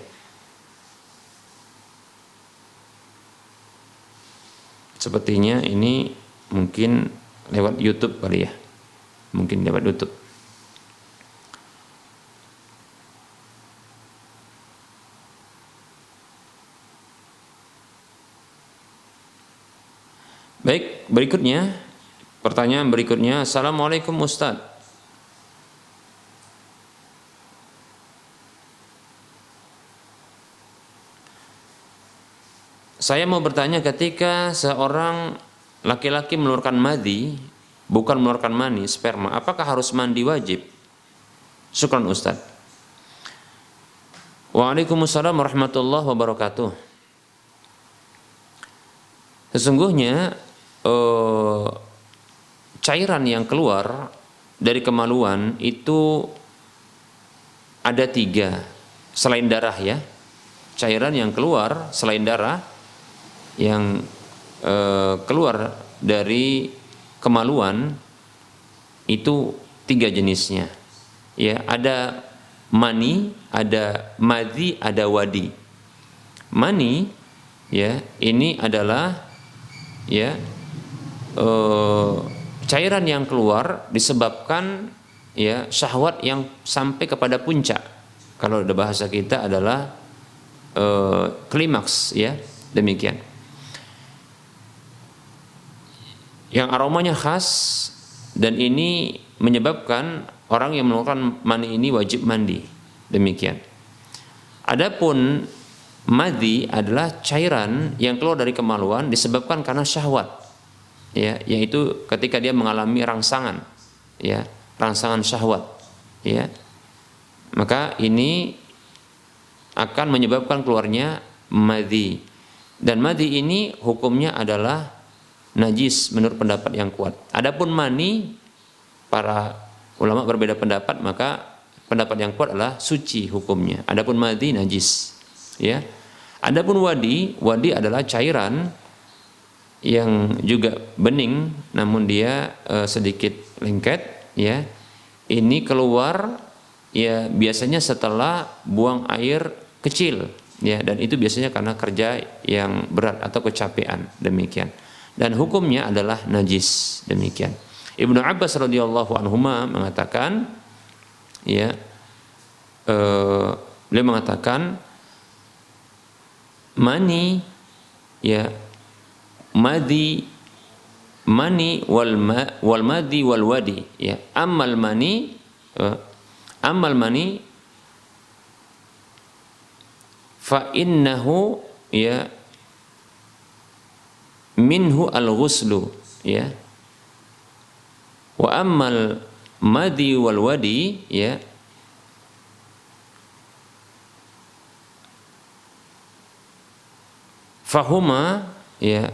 Sepertinya ini mungkin lewat YouTube kali ya. Mungkin lewat YouTube Baik, berikutnya pertanyaan berikutnya. Assalamualaikum Ustaz. Saya mau bertanya ketika seorang laki-laki mengeluarkan madi, bukan mengeluarkan mani, sperma, apakah harus mandi wajib? Syukran Ustaz. Waalaikumsalam warahmatullahi wabarakatuh. Sesungguhnya eh, cairan yang keluar dari kemaluan itu ada tiga selain darah ya. Cairan yang keluar selain darah yang eh, keluar dari kemaluan itu tiga jenisnya. Ya ada mani ada madhi ada wadi. Mani ya ini adalah ya eh, cairan yang keluar disebabkan ya syahwat yang sampai kepada puncak. Kalau ada bahasa kita adalah eh, klimaks ya demikian. Yang aromanya khas dan ini menyebabkan orang yang mengeluarkan mani ini wajib mandi. Demikian. Adapun madi adalah cairan yang keluar dari kemaluan disebabkan karena syahwat ya yaitu ketika dia mengalami rangsangan ya rangsangan syahwat ya. Maka ini akan menyebabkan keluarnya madhi. Dan madhi ini hukumnya adalah najis menurut pendapat yang kuat. Adapun mani para ulama berbeda pendapat maka pendapat yang kuat adalah suci hukumnya. Adapun madhi najis ya. Adapun wadi wadi adalah cairan yang juga bening namun dia uh, sedikit lengket ya. Ini keluar ya biasanya setelah buang air kecil ya. Dan itu biasanya karena kerja yang berat atau kecapean demikian. Dan hukumnya adalah najis demikian. Ibnu Abbas radhiyallahu anhu mengatakan ya uh, beliau mengatakan mani ya madi mani wal ma, wal madi wal wadi ya amal mani uh, amal mani fa innahu ya minhu al ghuslu ya wa amal madi wal wadi ya fahuma ya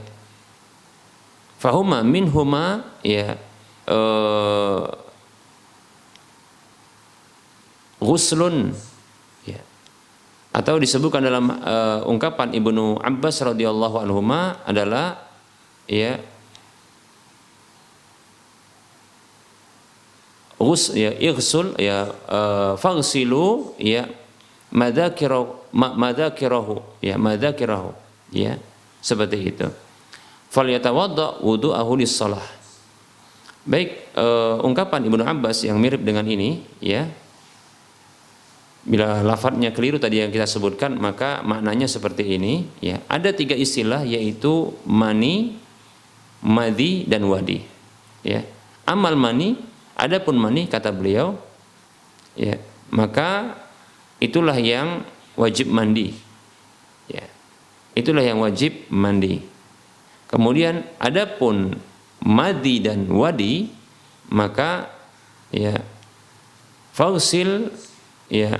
Fahuma minhuma ya uh, ghuslun ya. Atau disebutkan dalam uh, ungkapan Ibnu Abbas radhiyallahu anhu adalah ya ghus ya ighsul ya uh, faghsilu ya madzakirahu madzakirahu ya madzakirahu ya seperti itu falyatawadda wudu'ahu lis-shalah. Baik uh, ungkapan Ibnu Abbas yang mirip dengan ini ya. Bila lafadznya keliru tadi yang kita sebutkan maka maknanya seperti ini ya. Ada tiga istilah yaitu mani madi dan wadi ya. Amal mani adapun mani kata beliau ya. Maka itulah yang wajib mandi ya. Itulah yang wajib mandi kemudian adapun madi dan wadi maka ya fausil ya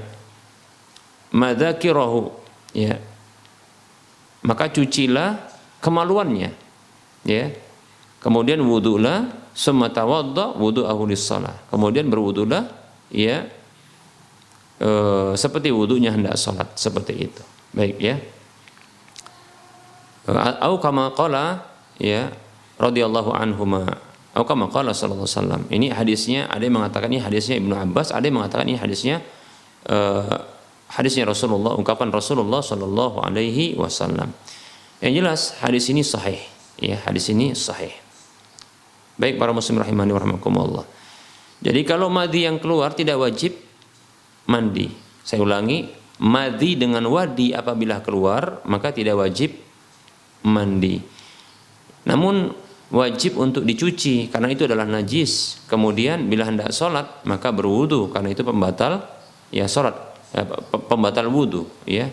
madzakirahu ya maka cucilah kemaluannya ya. Kemudian wudulah summa tawadda wudu'ahu lis-shalah. Kemudian berwudulah ya e, seperti wudunya hendak salat seperti itu. Baik ya au kama qala ya radhiyallahu anhuma au kama qala sallallahu alaihi wasallam ini hadisnya ada yang mengatakan ini hadisnya Ibnu Abbas ada yang mengatakan ini hadisnya uh, hadisnya Rasulullah, ungkapan Rasulullah Shallallahu Alaihi Wasallam. Yang jelas hadis ini sahih, ya hadis ini sahih. Baik para muslim rahimani warahmatullah. Jadi kalau madi yang keluar tidak wajib mandi. Saya ulangi, madi dengan wadi apabila keluar maka tidak wajib mandi. Namun wajib untuk dicuci karena itu adalah najis. Kemudian bila hendak sholat maka berwudu karena itu pembatal ya sholat Eh, pembatal wudhu ya.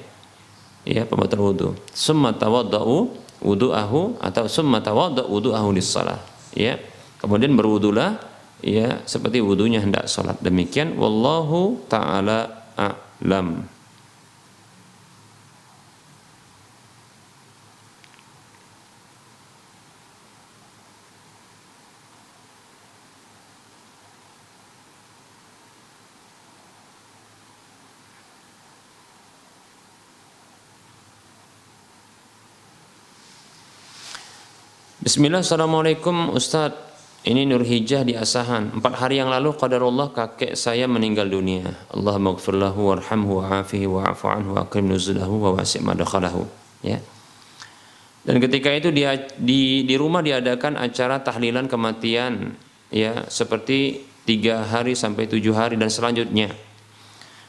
Ya pembatal wudhu summa tawadda'u wudu'ahu atau summa tawadda' wudu'ahu lis-shalah ya. Kemudian berwudulah ya seperti wudunya hendak sholat. Demikian. Wallahu taala a'lam Bismillah, Assalamualaikum Ustadz Ini Nur Hijah di Asahan. Empat hari yang lalu qadarullah kakek saya meninggal dunia. Allah maghfirlahu warhamhu wa'afihi wa'afu anhu akrim nuzulahu wa wasi' madakhalahu ya. Dan ketika itu di, di, di rumah diadakan acara tahlilan kematian ya seperti tiga hari sampai tujuh hari dan selanjutnya.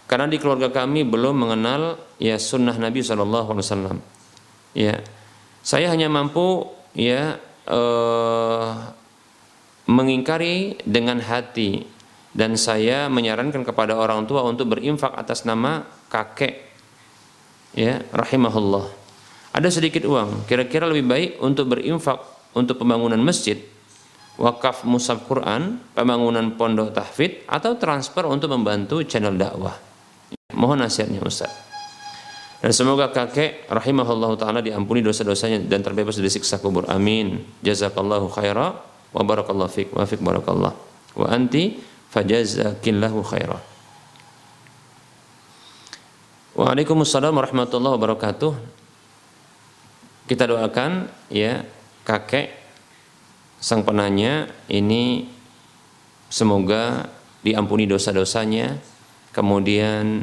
Karena di keluarga kami belum mengenal ya sunnah Nabi saw. Ya, saya hanya mampu ya uh, mengingkari dengan hati. Dan saya menyarankan kepada orang tua untuk berinfak atas nama kakek. Ya rahimahullah. Ada sedikit uang. Kira-kira lebih baik untuk berinfak untuk pembangunan masjid wakaf musab Quran pembangunan pondok tahfidz atau transfer untuk membantu channel dakwah. Mohon nasihatnya Ustaz dan semoga kakek rahimahullah taala diampuni dosa-dosanya dan terbebas dari siksa kubur. Amin. Jazakallahu khaira wa barakallahu fik wa fik barakallah. Wa anti fajazakillahu khaira. Waalaikumsalam warahmatullahi wabarakatuh. Kita doakan ya kakek sang penanya ini semoga diampuni dosa-dosanya, kemudian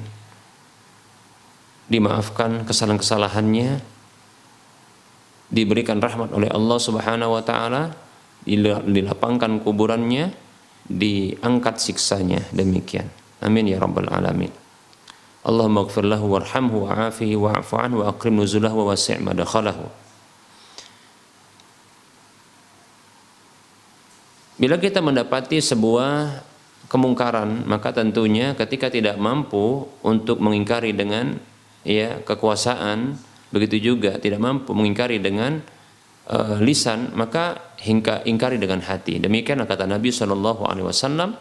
dimaafkan kesalahan-kesalahannya, diberikan rahmat oleh Allah Subhanahu wa taala, dilapangkan kuburannya, diangkat siksanya. Demikian. Amin ya rabbal alamin. Allahumma ighfir lahu warhamhu wa'afihi wa'fu anhu wa akrim nuzulahu wa wasi' madakhalahu. Bila kita mendapati sebuah kemungkaran, maka tentunya ketika tidak mampu untuk mengingkari dengan ya kekuasaan begitu juga tidak mampu mengingkari dengan uh, lisan maka hingga ingkari dengan hati. Demikian kata Nabi Shallallahu alaihi wasallam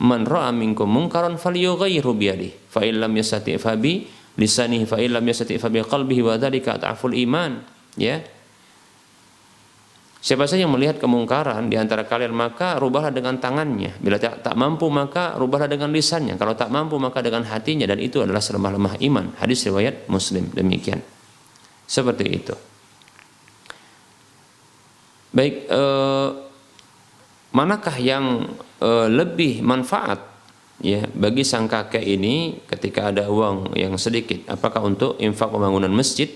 man ra'a minkum munkaran falyughayyirhu bi yadihi fa illam yastati' fa bi lisanihi fa illam yastati' fa bi qalbihi wa dzalika iman. Ya Siapa saja yang melihat kemungkaran di antara kalian maka rubahlah dengan tangannya. Bila tak, tak mampu maka rubahlah dengan lisannya. Kalau tak mampu maka dengan hatinya dan itu adalah selemah-lemah iman. Hadis riwayat Muslim demikian. Seperti itu. Baik, eh, manakah yang eh, lebih manfaat ya bagi sang kakek ini ketika ada uang yang sedikit apakah untuk infak pembangunan masjid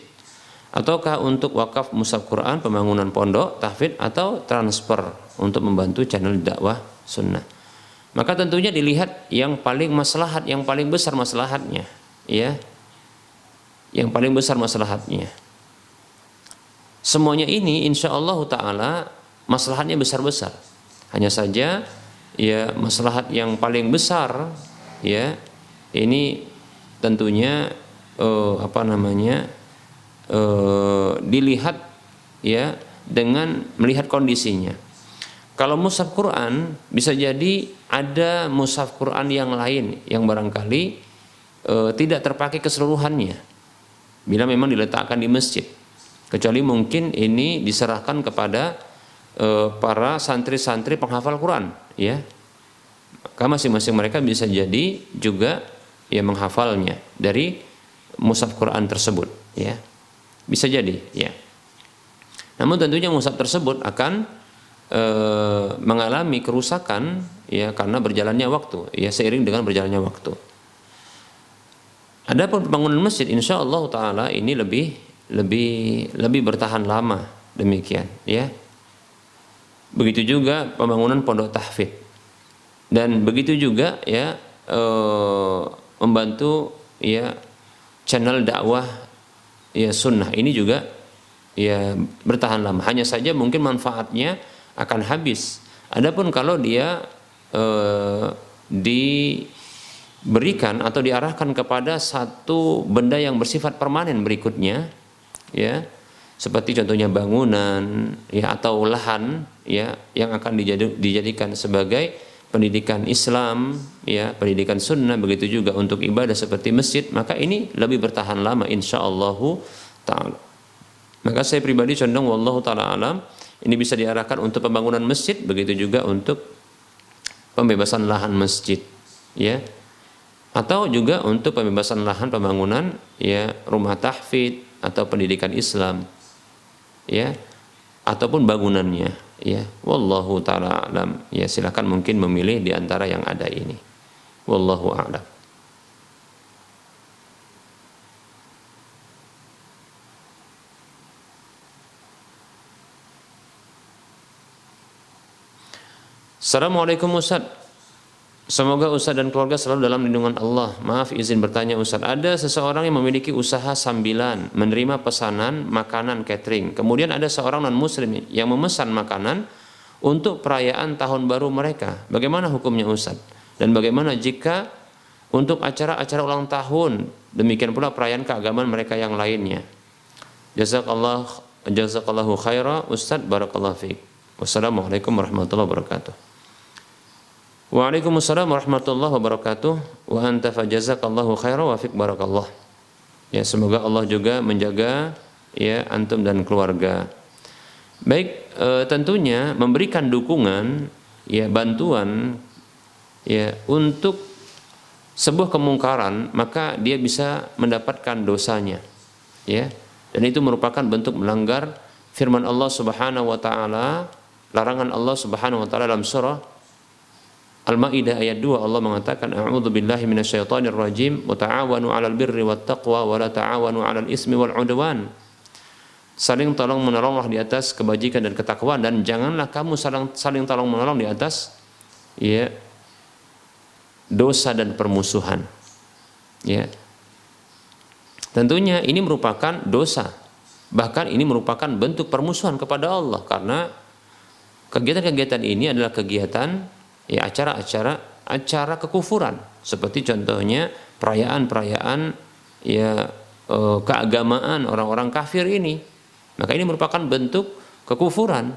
ataukah untuk wakaf musab Quran pembangunan pondok tahfidz atau transfer untuk membantu channel dakwah sunnah? Maka tentunya dilihat yang paling maslahat yang paling besar maslahatnya ya. Yang paling besar maslahatnya. Semuanya ini insya Allah taala maslahatnya besar-besar. Hanya saja ya maslahat yang paling besar ya ini tentunya uh, apa namanya uh, dilihat ya dengan melihat kondisinya. Kalau mushaf Quran bisa jadi ada mushaf Quran yang lain yang barangkali uh, tidak terpakai keseluruhannya. Bila memang diletakkan di masjid. Kecuali mungkin ini diserahkan kepada uh, para santri-santri penghafal Quran ya maka masing-masing mereka bisa jadi juga ya menghafalnya dari mushaf Quran tersebut ya bisa jadi ya. Namun tentunya mushaf tersebut akan e, mengalami kerusakan ya karena berjalannya waktu ya seiring dengan berjalannya waktu. Adapun pembangunan masjid insya Allah taala ini lebih lebih lebih bertahan lama demikian ya. Begitu juga pembangunan pondok tahfidz. Dan begitu juga ya e, membantu ya channel dakwah ya sunnah ini juga ya bertahan lama. Hanya saja mungkin manfaatnya akan habis. Adapun kalau dia e, diberikan atau diarahkan kepada satu benda yang bersifat permanen berikutnya, ya seperti contohnya bangunan ya atau lahan ya yang akan dijadikan sebagai pendidikan Islam ya pendidikan sunnah begitu juga untuk ibadah seperti masjid maka ini lebih bertahan lama insya Allah taala. Maka saya pribadi condong wallahu taala alam ini bisa diarahkan untuk pembangunan masjid begitu juga untuk pembebasan lahan masjid ya. Atau juga untuk pembebasan lahan pembangunan ya rumah tahfidz atau pendidikan Islam ya ataupun bangunannya ya wallahu taala alam. Ya silakan mungkin memilih di antara yang ada ini. Wallahu a'lam. Assalamualaikum Ustaz Semoga Ustaz dan keluarga selalu dalam lindungan Allah. Maaf izin bertanya Ustaz, ada seseorang yang memiliki usaha sambilan menerima pesanan makanan catering. Kemudian ada seorang non muslim yang memesan makanan untuk perayaan tahun baru mereka. Bagaimana hukumnya Ustaz? Dan bagaimana jika untuk acara-acara ulang tahun, demikian pula perayaan keagamaan mereka yang lainnya. Jazakallah jazakallahu khaira Ustaz barakallahu fiik. Wassalamualaikum warahmatullahi wabarakatuh. Waalaikumsalam warahmatullahi wabarakatuh. Wa anta fajazakallahu khairan wa fik barakallah. Ya, semoga Allah juga menjaga ya antum dan keluarga. Baik, e, tentunya memberikan dukungan ya bantuan ya untuk sebuah kemungkaran maka dia bisa mendapatkan dosanya. Ya. Dan itu merupakan bentuk melanggar firman Allah Subhanahu wa taala, larangan Allah Subhanahu wa taala dalam surah Al-Maidah ayat 2 Allah mengatakan a'udzu billahi minasyaitonir rajim wa ta'awanu 'alal birri wat taqwa wa la ta'awanu 'alal ismi wal 'udwan. Saling tolong menolonglah di atas kebajikan dan ketakwaan dan janganlah kamu saling saling tolong menolong di atas ya dosa dan permusuhan. Ya. Tentunya ini merupakan dosa. Bahkan ini merupakan bentuk permusuhan kepada Allah karena kegiatan-kegiatan ini adalah kegiatan ya acara-acara acara kekufuran. Seperti contohnya perayaan-perayaan ya e, keagamaan orang-orang kafir ini. Maka ini merupakan bentuk kekufuran.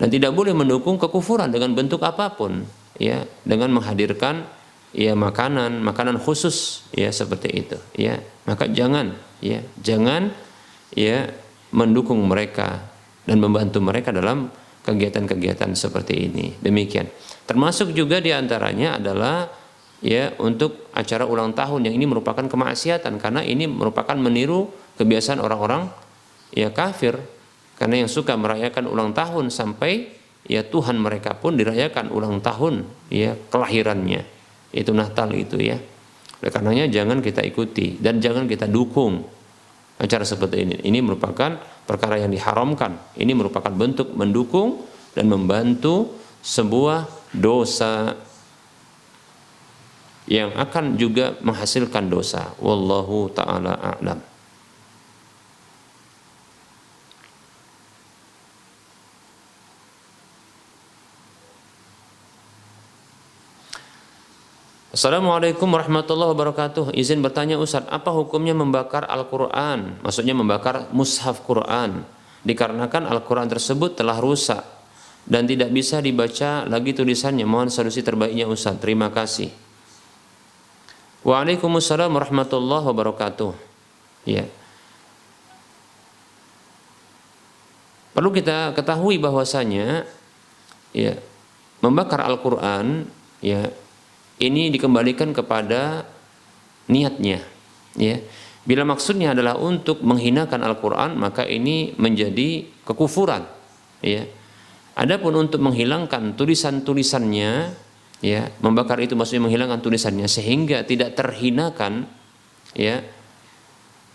Dan tidak boleh mendukung kekufuran dengan bentuk apa pun ya. Dengan menghadirkan ya makanan makanan khusus ya seperti itu ya. Maka jangan ya jangan ya mendukung mereka dan membantu mereka dalam kegiatan-kegiatan seperti ini. Demikian Termasuk juga di antaranya adalah ya untuk acara ulang tahun yang ini merupakan kemaksiatan karena ini merupakan meniru kebiasaan orang-orang ya kafir karena yang suka merayakan ulang tahun sampai ya Tuhan mereka pun dirayakan ulang tahun ya kelahirannya itu Natal itu ya. Oleh karenanya jangan kita ikuti dan jangan kita dukung acara seperti ini. Ini merupakan perkara yang diharamkan. Ini merupakan bentuk mendukung dan membantu sebuah dosa yang akan juga menghasilkan dosa. Wallahu taala a'lam. Assalamualaikum warahmatullahi wabarakatuh. Izin bertanya Ustaz, apa hukumnya membakar Al-Quran? Maksudnya membakar mushaf Quran. Dikarenakan Al-Quran tersebut telah rusak dan tidak bisa dibaca lagi tulisannya. Mohon solusi terbaiknya Ustaz. Terima kasih. Waalaikumsalam warahmatullahi wabarakatuh. Ya. Perlu kita ketahui bahwasanya ya membakar Al-Qur'an ya ini dikembalikan kepada niatnya ya bila maksudnya adalah untuk menghinakan Al-Qur'an maka ini menjadi kekufuran ya adapun untuk menghilangkan tulisan-tulisannya ya membakar itu maksudnya menghilangkan tulisannya sehingga tidak terhinakan ya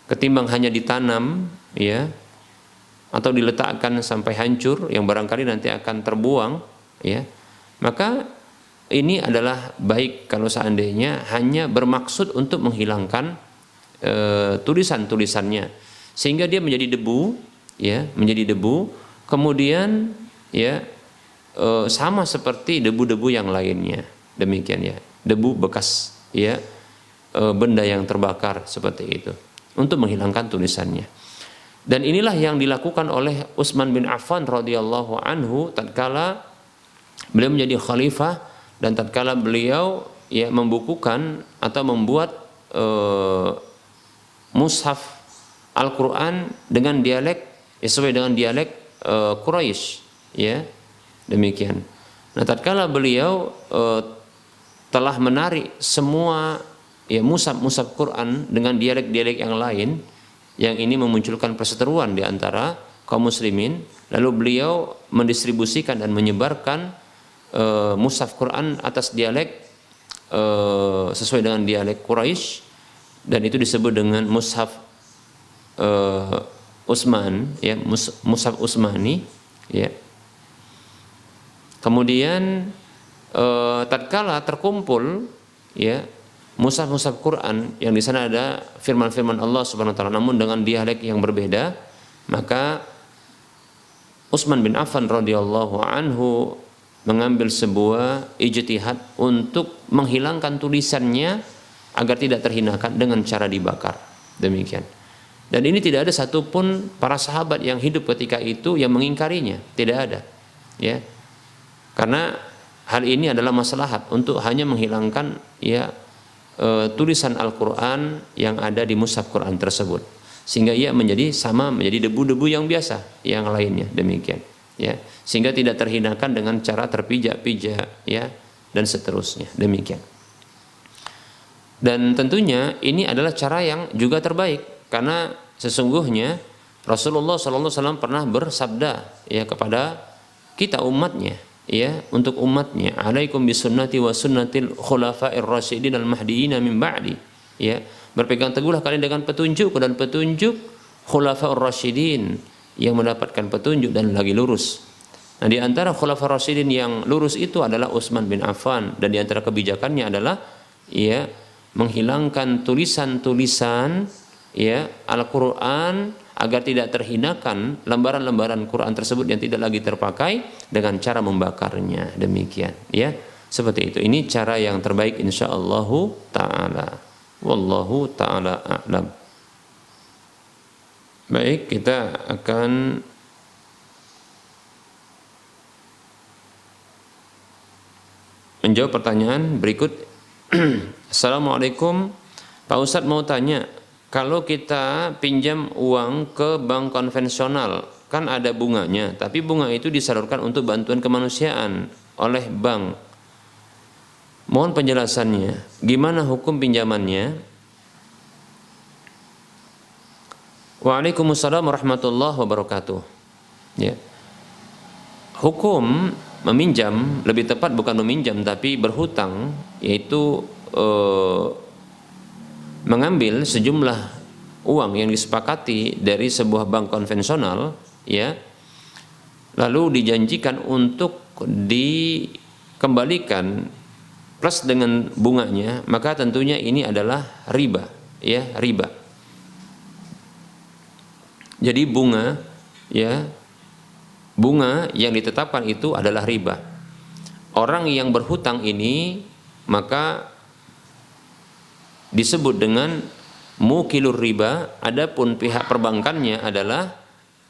ketimbang hanya ditanam ya atau diletakkan sampai hancur yang barangkali nanti akan terbuang ya maka ini adalah baik kalau seandainya hanya bermaksud untuk menghilangkan e, tulisan-tulisannya. Sehingga dia menjadi debu ya menjadi debu. Kemudian ya e, sama seperti debu-debu yang lainnya. Demikian ya. Debu bekas ya e, benda yang terbakar seperti itu untuk menghilangkan tulisannya. Dan inilah yang dilakukan oleh Utsman bin Affan radhiyallahu anhu tatkala beliau menjadi khalifah dan tatkala beliau ya membukukan atau membuat uh, mushaf Al-Qur'an dengan dialek ya, sesuai dengan dialek uh, Quraisy ya demikian. Nah tatkala beliau uh, telah menarik semua ya mushaf-mushaf Quran dengan dialek-dialek yang lain yang ini memunculkan perseteruan di antara kaum muslimin lalu beliau mendistribusikan dan menyebarkan uh, mushaf Quran atas dialek uh, sesuai dengan dialek Quraisy dan itu disebut dengan mushaf uh, Utsman ya mus, mushaf Utsmani ya kemudian uh, tatkala terkumpul ya mushaf-mushaf Quran yang di sana ada firman-firman Allah Subhanahu wa taala namun dengan dialek yang berbeda maka Utsman bin Affan radhiyallahu anhu mengambil sebuah ijtihad untuk menghilangkan tulisannya agar tidak terhinakan dengan cara dibakar. Demikian. Dan ini tidak ada satupun para sahabat yang hidup ketika itu yang mengingkarinya, tidak ada. Ya. Karena hal ini adalah maslahat untuk hanya menghilangkan ya e, tulisan Al-Qur'an yang ada di mushaf Quran tersebut. Sehingga ia menjadi sama menjadi debu-debu yang biasa yang lainnya, demikian. Ya. Sehingga tidak terhinakan dengan cara terpijak-pijak ya dan seterusnya. Demikian. Dan tentunya ini adalah cara yang juga terbaik. Karena sesungguhnya Rasulullah SAW pernah bersabda ya kepada kita umatnya ya untuk umatnya. Alaikum bisunnati wa sunnatil khulafa'ir rasyidin al mahdiyyin min ba'di. Ya berpegang teguhlah kalian dengan petunjuk dan petunjuk khulafa'ur rasyidin yang mendapatkan petunjuk dan lagi lurus. Nah, di antara khulafaur rasyidin yang lurus itu adalah Utsman bin Affan dan di antara kebijakannya adalah ya menghilangkan tulisan-tulisan ya Al-Qur'an agar tidak terhinakan lembaran-lembaran Quran tersebut yang tidak lagi terpakai dengan cara membakarnya. Demikian, ya. Seperti itu. Ini cara yang terbaik insyaallah taala. Wallahu taala a'lam. Baik, kita akan menjawab pertanyaan berikut. Assalamualaikum, Pak Ustadz mau tanya, kalau kita pinjam uang ke bank konvensional, kan ada bunganya, tapi bunga itu disalurkan untuk bantuan kemanusiaan oleh bank. Mohon penjelasannya, gimana hukum pinjamannya? Waalaikumsalam warahmatullahi wabarakatuh. Ya. Hukum meminjam, lebih tepat bukan meminjam tapi berhutang, yaitu eh, mengambil sejumlah uang yang disepakati dari sebuah bank konvensional, ya, lalu dijanjikan untuk dikembalikan plus dengan bunganya, maka tentunya ini adalah riba, ya, riba. Jadi bunga, ya, bunga yang ditetapkan itu adalah riba. Orang yang berhutang ini maka disebut dengan mukilur riba, adapun pihak perbankannya adalah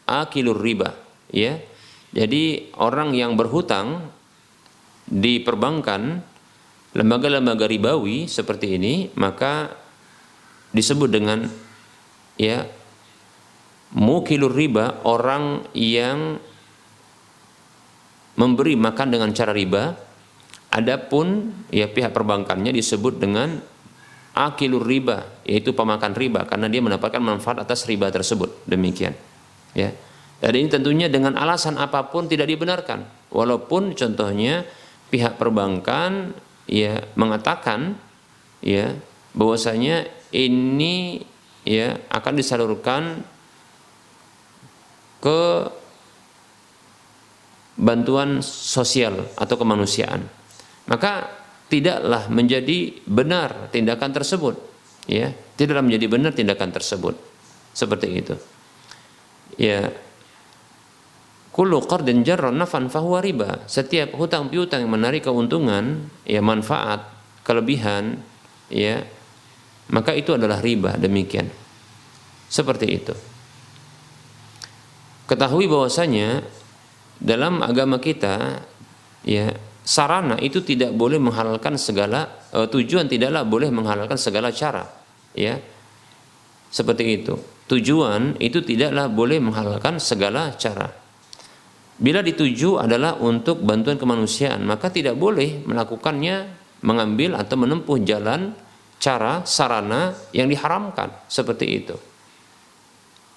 akilur riba, ya. Jadi orang yang berhutang di perbankan lembaga-lembaga ribawi seperti ini maka disebut dengan ya mukilur riba orang yang memberi makan dengan cara riba adapun ya pihak perbankannya disebut dengan akilur riba yaitu pemakan riba karena dia mendapatkan manfaat atas riba tersebut. Demikian. Ya. Dan ini tentunya dengan alasan apa pun tidak dibenarkan. Walaupun contohnya pihak perbankan ya mengatakan ya bahwasanya ini ya akan disalurkan ke bantuan sosial atau kemanusiaan. Maka tidaklah menjadi benar tindakan tersebut. Ya, tidaklah menjadi benar tindakan tersebut. Seperti itu. Ya, kullu qardin jarran nafan fahuwa riba. Setiap hutang piutang yang menarik keuntungan, ya manfaat, kelebihan, ya, maka itu adalah riba demikian. Seperti itu. Ketahui bahwasanya dalam agama kita ya sarana itu tidak boleh menghalalkan segala uh, tujuan tidaklah boleh menghalalkan segala cara ya. Seperti itu. Tujuan itu tidaklah boleh menghalalkan segala cara. Bila dituju adalah untuk bantuan kemanusiaan maka tidak boleh melakukannya mengambil atau menempuh jalan cara sarana yang diharamkan. Seperti itu.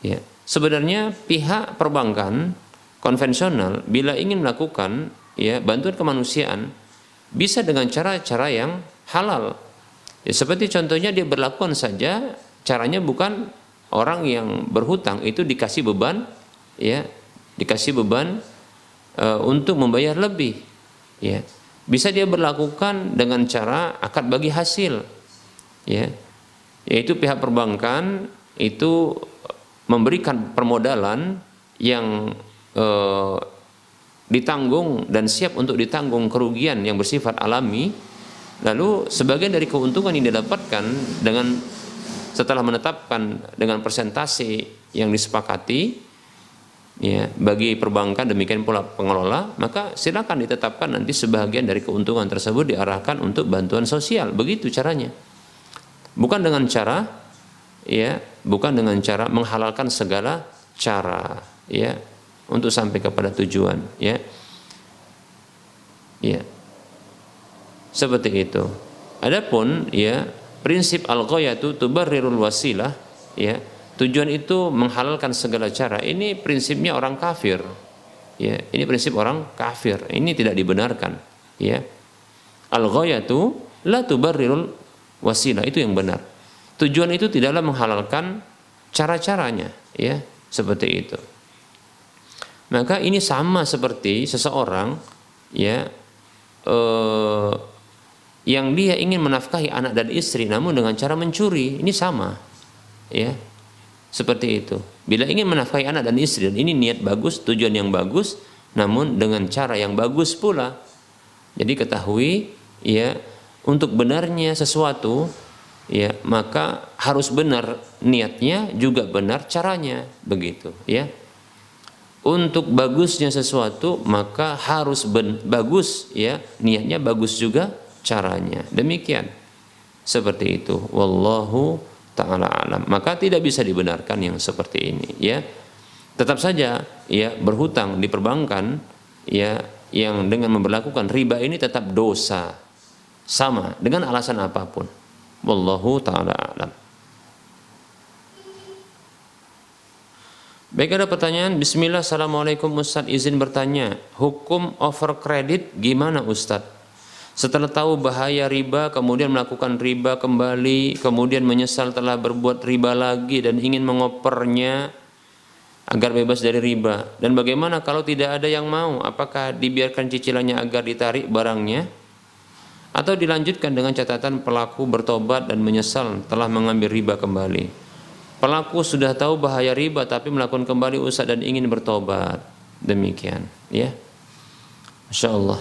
Ya. Sebenarnya pihak perbankan konvensional bila ingin melakukan ya bantuan kemanusiaan bisa dengan cara-cara yang halal. Ya, seperti contohnya dia berlakukan saja caranya bukan orang yang berhutang itu dikasih beban ya dikasih beban e, untuk membayar lebih ya bisa dia berlakukan dengan cara akad bagi hasil ya yaitu pihak perbankan itu memberikan permodalan yang Eh, ditanggung dan siap untuk ditanggung kerugian yang bersifat alami. Lalu sebagian dari keuntungan yang didapatkan dengan setelah menetapkan dengan persentase yang disepakati ya bagi perbankan demikian pula pengelola maka silakan ditetapkan nanti sebagian dari keuntungan tersebut diarahkan untuk bantuan sosial. Begitu caranya. Bukan dengan cara ya bukan dengan cara menghalalkan segala cara ya untuk sampai kepada tujuan ya. Ya. Seperti itu. Adapun ya prinsip al ghayatu tubarrirul wasilah ya tujuan itu menghalalkan segala cara. Ini prinsipnya orang kafir ya. Ini prinsip orang kafir. Ini tidak dibenarkan ya. Al ghayatu la tubarrirul wasilah. Itu yang benar. Tujuan itu tidaklah menghalalkan cara-caranya ya. Seperti itu maka ini sama seperti seseorang ya eh, yang dia ingin menafkahi anak dan istri namun dengan cara mencuri. Ini sama. Ya. Seperti itu. Bila ingin menafkahi anak dan istri dan ini niat bagus, tujuan yang bagus namun dengan cara yang bagus pula. Jadi ketahui ya untuk benarnya sesuatu ya maka harus benar niatnya juga benar caranya begitu ya untuk bagusnya sesuatu maka harus ben, bagus ya. Niatnya bagus juga caranya. Demikian. Seperti itu. Wallahu taala alam. Maka tidak bisa dibenarkan yang seperti ini ya. Tetap saja ya berhutang di perbankan ya yang dengan memperlakukan riba ini tetap dosa. Sama dengan alasan apa pun. Wallahu taala alam Baik ada pertanyaan. Bismillah, Assalamualaikum Ustaz izin bertanya. Hukum over kredit gimana Ustaz? Setelah tahu bahaya riba, kemudian melakukan riba kembali, kemudian menyesal telah berbuat riba lagi dan ingin mengopernya agar bebas dari riba. Dan bagaimana kalau tidak ada yang mau? Apakah dibiarkan cicilannya agar ditarik barangnya? Atau dilanjutkan dengan catatan pelaku bertobat dan menyesal telah mengambil riba kembali? Pelaku sudah tahu bahaya riba tapi melakukan kembali usaha dan ingin bertobat. Demikian, ya. Masya Allah.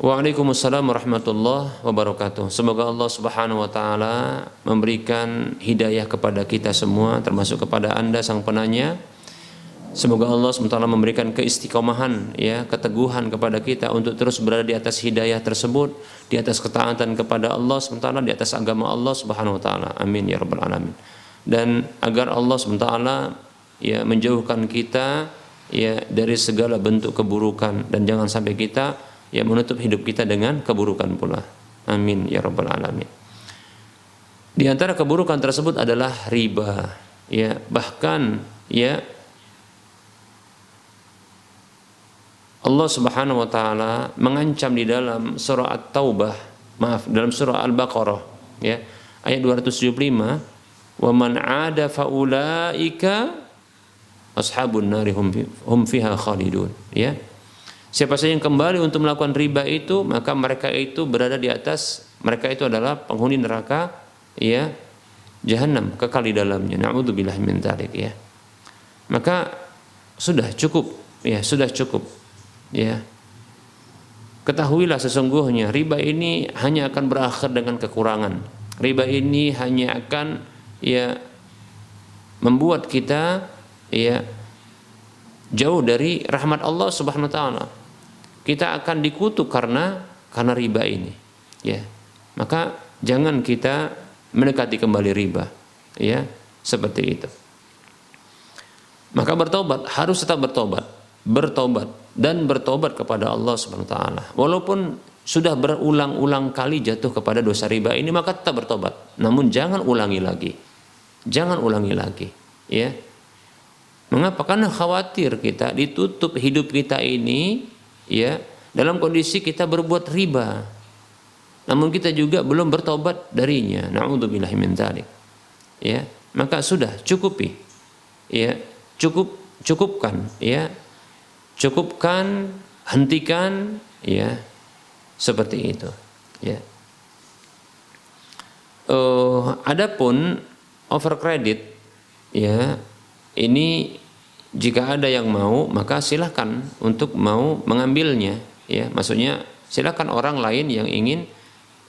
Waalaikumsalam warahmatullahi wabarakatuh. Semoga Allah Subhanahu wa taala memberikan hidayah kepada kita semua termasuk kepada Anda sang penanya Semoga Allah SWT memberikan keistiqomahan, ya, keteguhan kepada kita untuk terus berada di atas hidayah tersebut, di atas ketaatan kepada Allah SWT, di atas agama Allah Subhanahu Wa Taala. Amin ya rabbal alamin. Dan agar Allah SWT ya menjauhkan kita ya dari segala bentuk keburukan dan jangan sampai kita ya menutup hidup kita dengan keburukan pula. Amin ya rabbal alamin. Di antara keburukan tersebut adalah riba, ya bahkan ya Allah Subhanahu wa taala mengancam di dalam surah At-Taubah, maaf, dalam surah Al-Baqarah ya, ayat 275, "Wa man 'ada faulaika ashabun nari hum fiha khalidun." Ya. Siapa saja yang kembali untuk melakukan riba itu, maka mereka itu berada di atas mereka itu adalah penghuni neraka ya jahanam kekal di dalamnya. Nauzubillah min dzalik ya. Maka sudah cukup ya, sudah cukup ya. Ketahuilah sesungguhnya riba ini hanya akan berakhir dengan kekurangan. Riba ini hanya akan ya membuat kita ya jauh dari rahmat Allah Subhanahu wa taala. Kita akan dikutuk karena karena riba ini. Ya. Maka jangan kita mendekati kembali riba. Ya seperti itu. Maka bertobat harus tetap bertobat. Bertobat dan bertobat kepada Allah Subhanahu wa taala. Walaupun sudah berulang-ulang kali jatuh kepada dosa riba ini maka tetap bertobat. Namun jangan ulangi lagi. Jangan ulangi lagi, ya. Mengapa? Karena khawatir kita ditutup hidup kita ini ya dalam kondisi kita berbuat riba. Namun kita juga belum bertobat darinya. Nauzubillah min dzalik. Ya, maka sudah cukupi. Ya, cukup cukupkan ya cukupkan, hentikan, ya seperti itu. Ya. Uh, adapun over credit, ya ini jika ada yang mau maka silahkan untuk mau mengambilnya, ya maksudnya silahkan orang lain yang ingin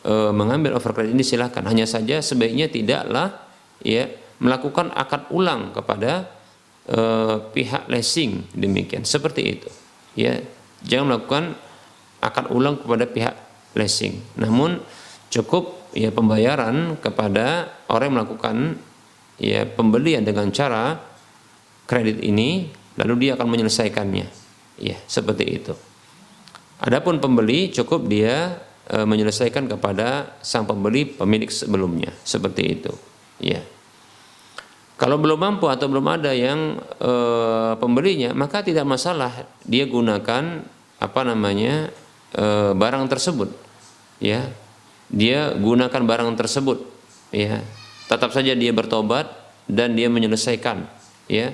uh, mengambil over credit ini silahkan. Hanya saja sebaiknya tidaklah ya melakukan akad ulang kepada Eh, pihak leasing demikian. Seperti itu. Ya jangan melakukan akad ulang kepada pihak leasing namun cukup ya pembayaran kepada orang yang melakukan ya pembelian dengan cara kredit ini lalu dia akan menyelesaikannya. Ya seperti itu. Adapun pembeli cukup dia e, menyelesaikan kepada sang pembeli pemilik sebelumnya. Seperti itu. Ya kalau belum mampu atau belum ada yang e, pembelinya, maka tidak masalah dia gunakan apa namanya e, barang tersebut, ya. Dia gunakan barang tersebut, ya. Tetap saja dia bertobat dan dia menyelesaikan, ya.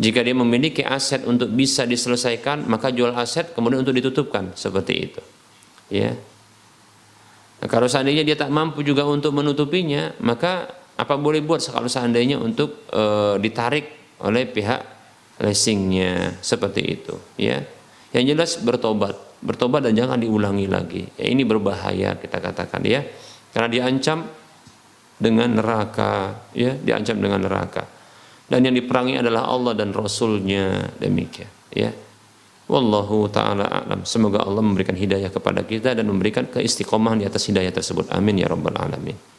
Jika dia memiliki aset untuk bisa diselesaikan, maka jual aset kemudian untuk ditutupkan seperti itu, ya. Nah, kalau seandainya dia tak mampu juga untuk menutupinya, maka apa boleh buat kalau seandainya untuk e, ditarik oleh pihak leasingnya? Seperti itu ya. Yang jelas bertobat. Bertobat dan jangan diulangi lagi. Ya, ini berbahaya kita katakan ya. Karena diancam dengan neraka ya. Diancam dengan neraka. Dan yang diperangi adalah Allah dan Rasulnya. Demikian ya. Wallahu taala alam. Semoga Allah memberikan hidayah kepada kita dan memberikan keistiqomahan di atas hidayah tersebut. Amin ya rabbal alamin.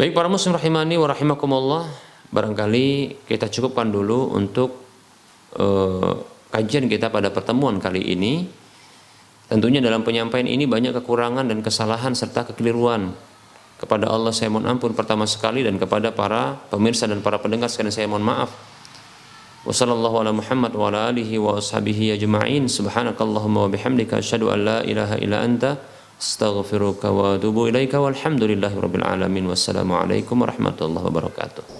Baik para muslim rahimani wa rahimakumullah, barangkali kita cukupkan dulu untuk uh, kajian kita pada pertemuan kali ini. Tentunya dalam penyampaian ini banyak kekurangan dan kesalahan serta kekeliruan. Kepada Allah saya mohon ampun pertama sekali dan kepada para pemirsa dan para pendengar sekalian saya mohon maaf. Wassallallahu ala Muhammad wa ala alihi wa. Subhanakallahumma wa bihamdika ilaha illa anta astaghfiruka wa atubu ilaika walhamdulillahi rabbil alamin. Wassalamualaikum warahmatullahi wabarakatuh.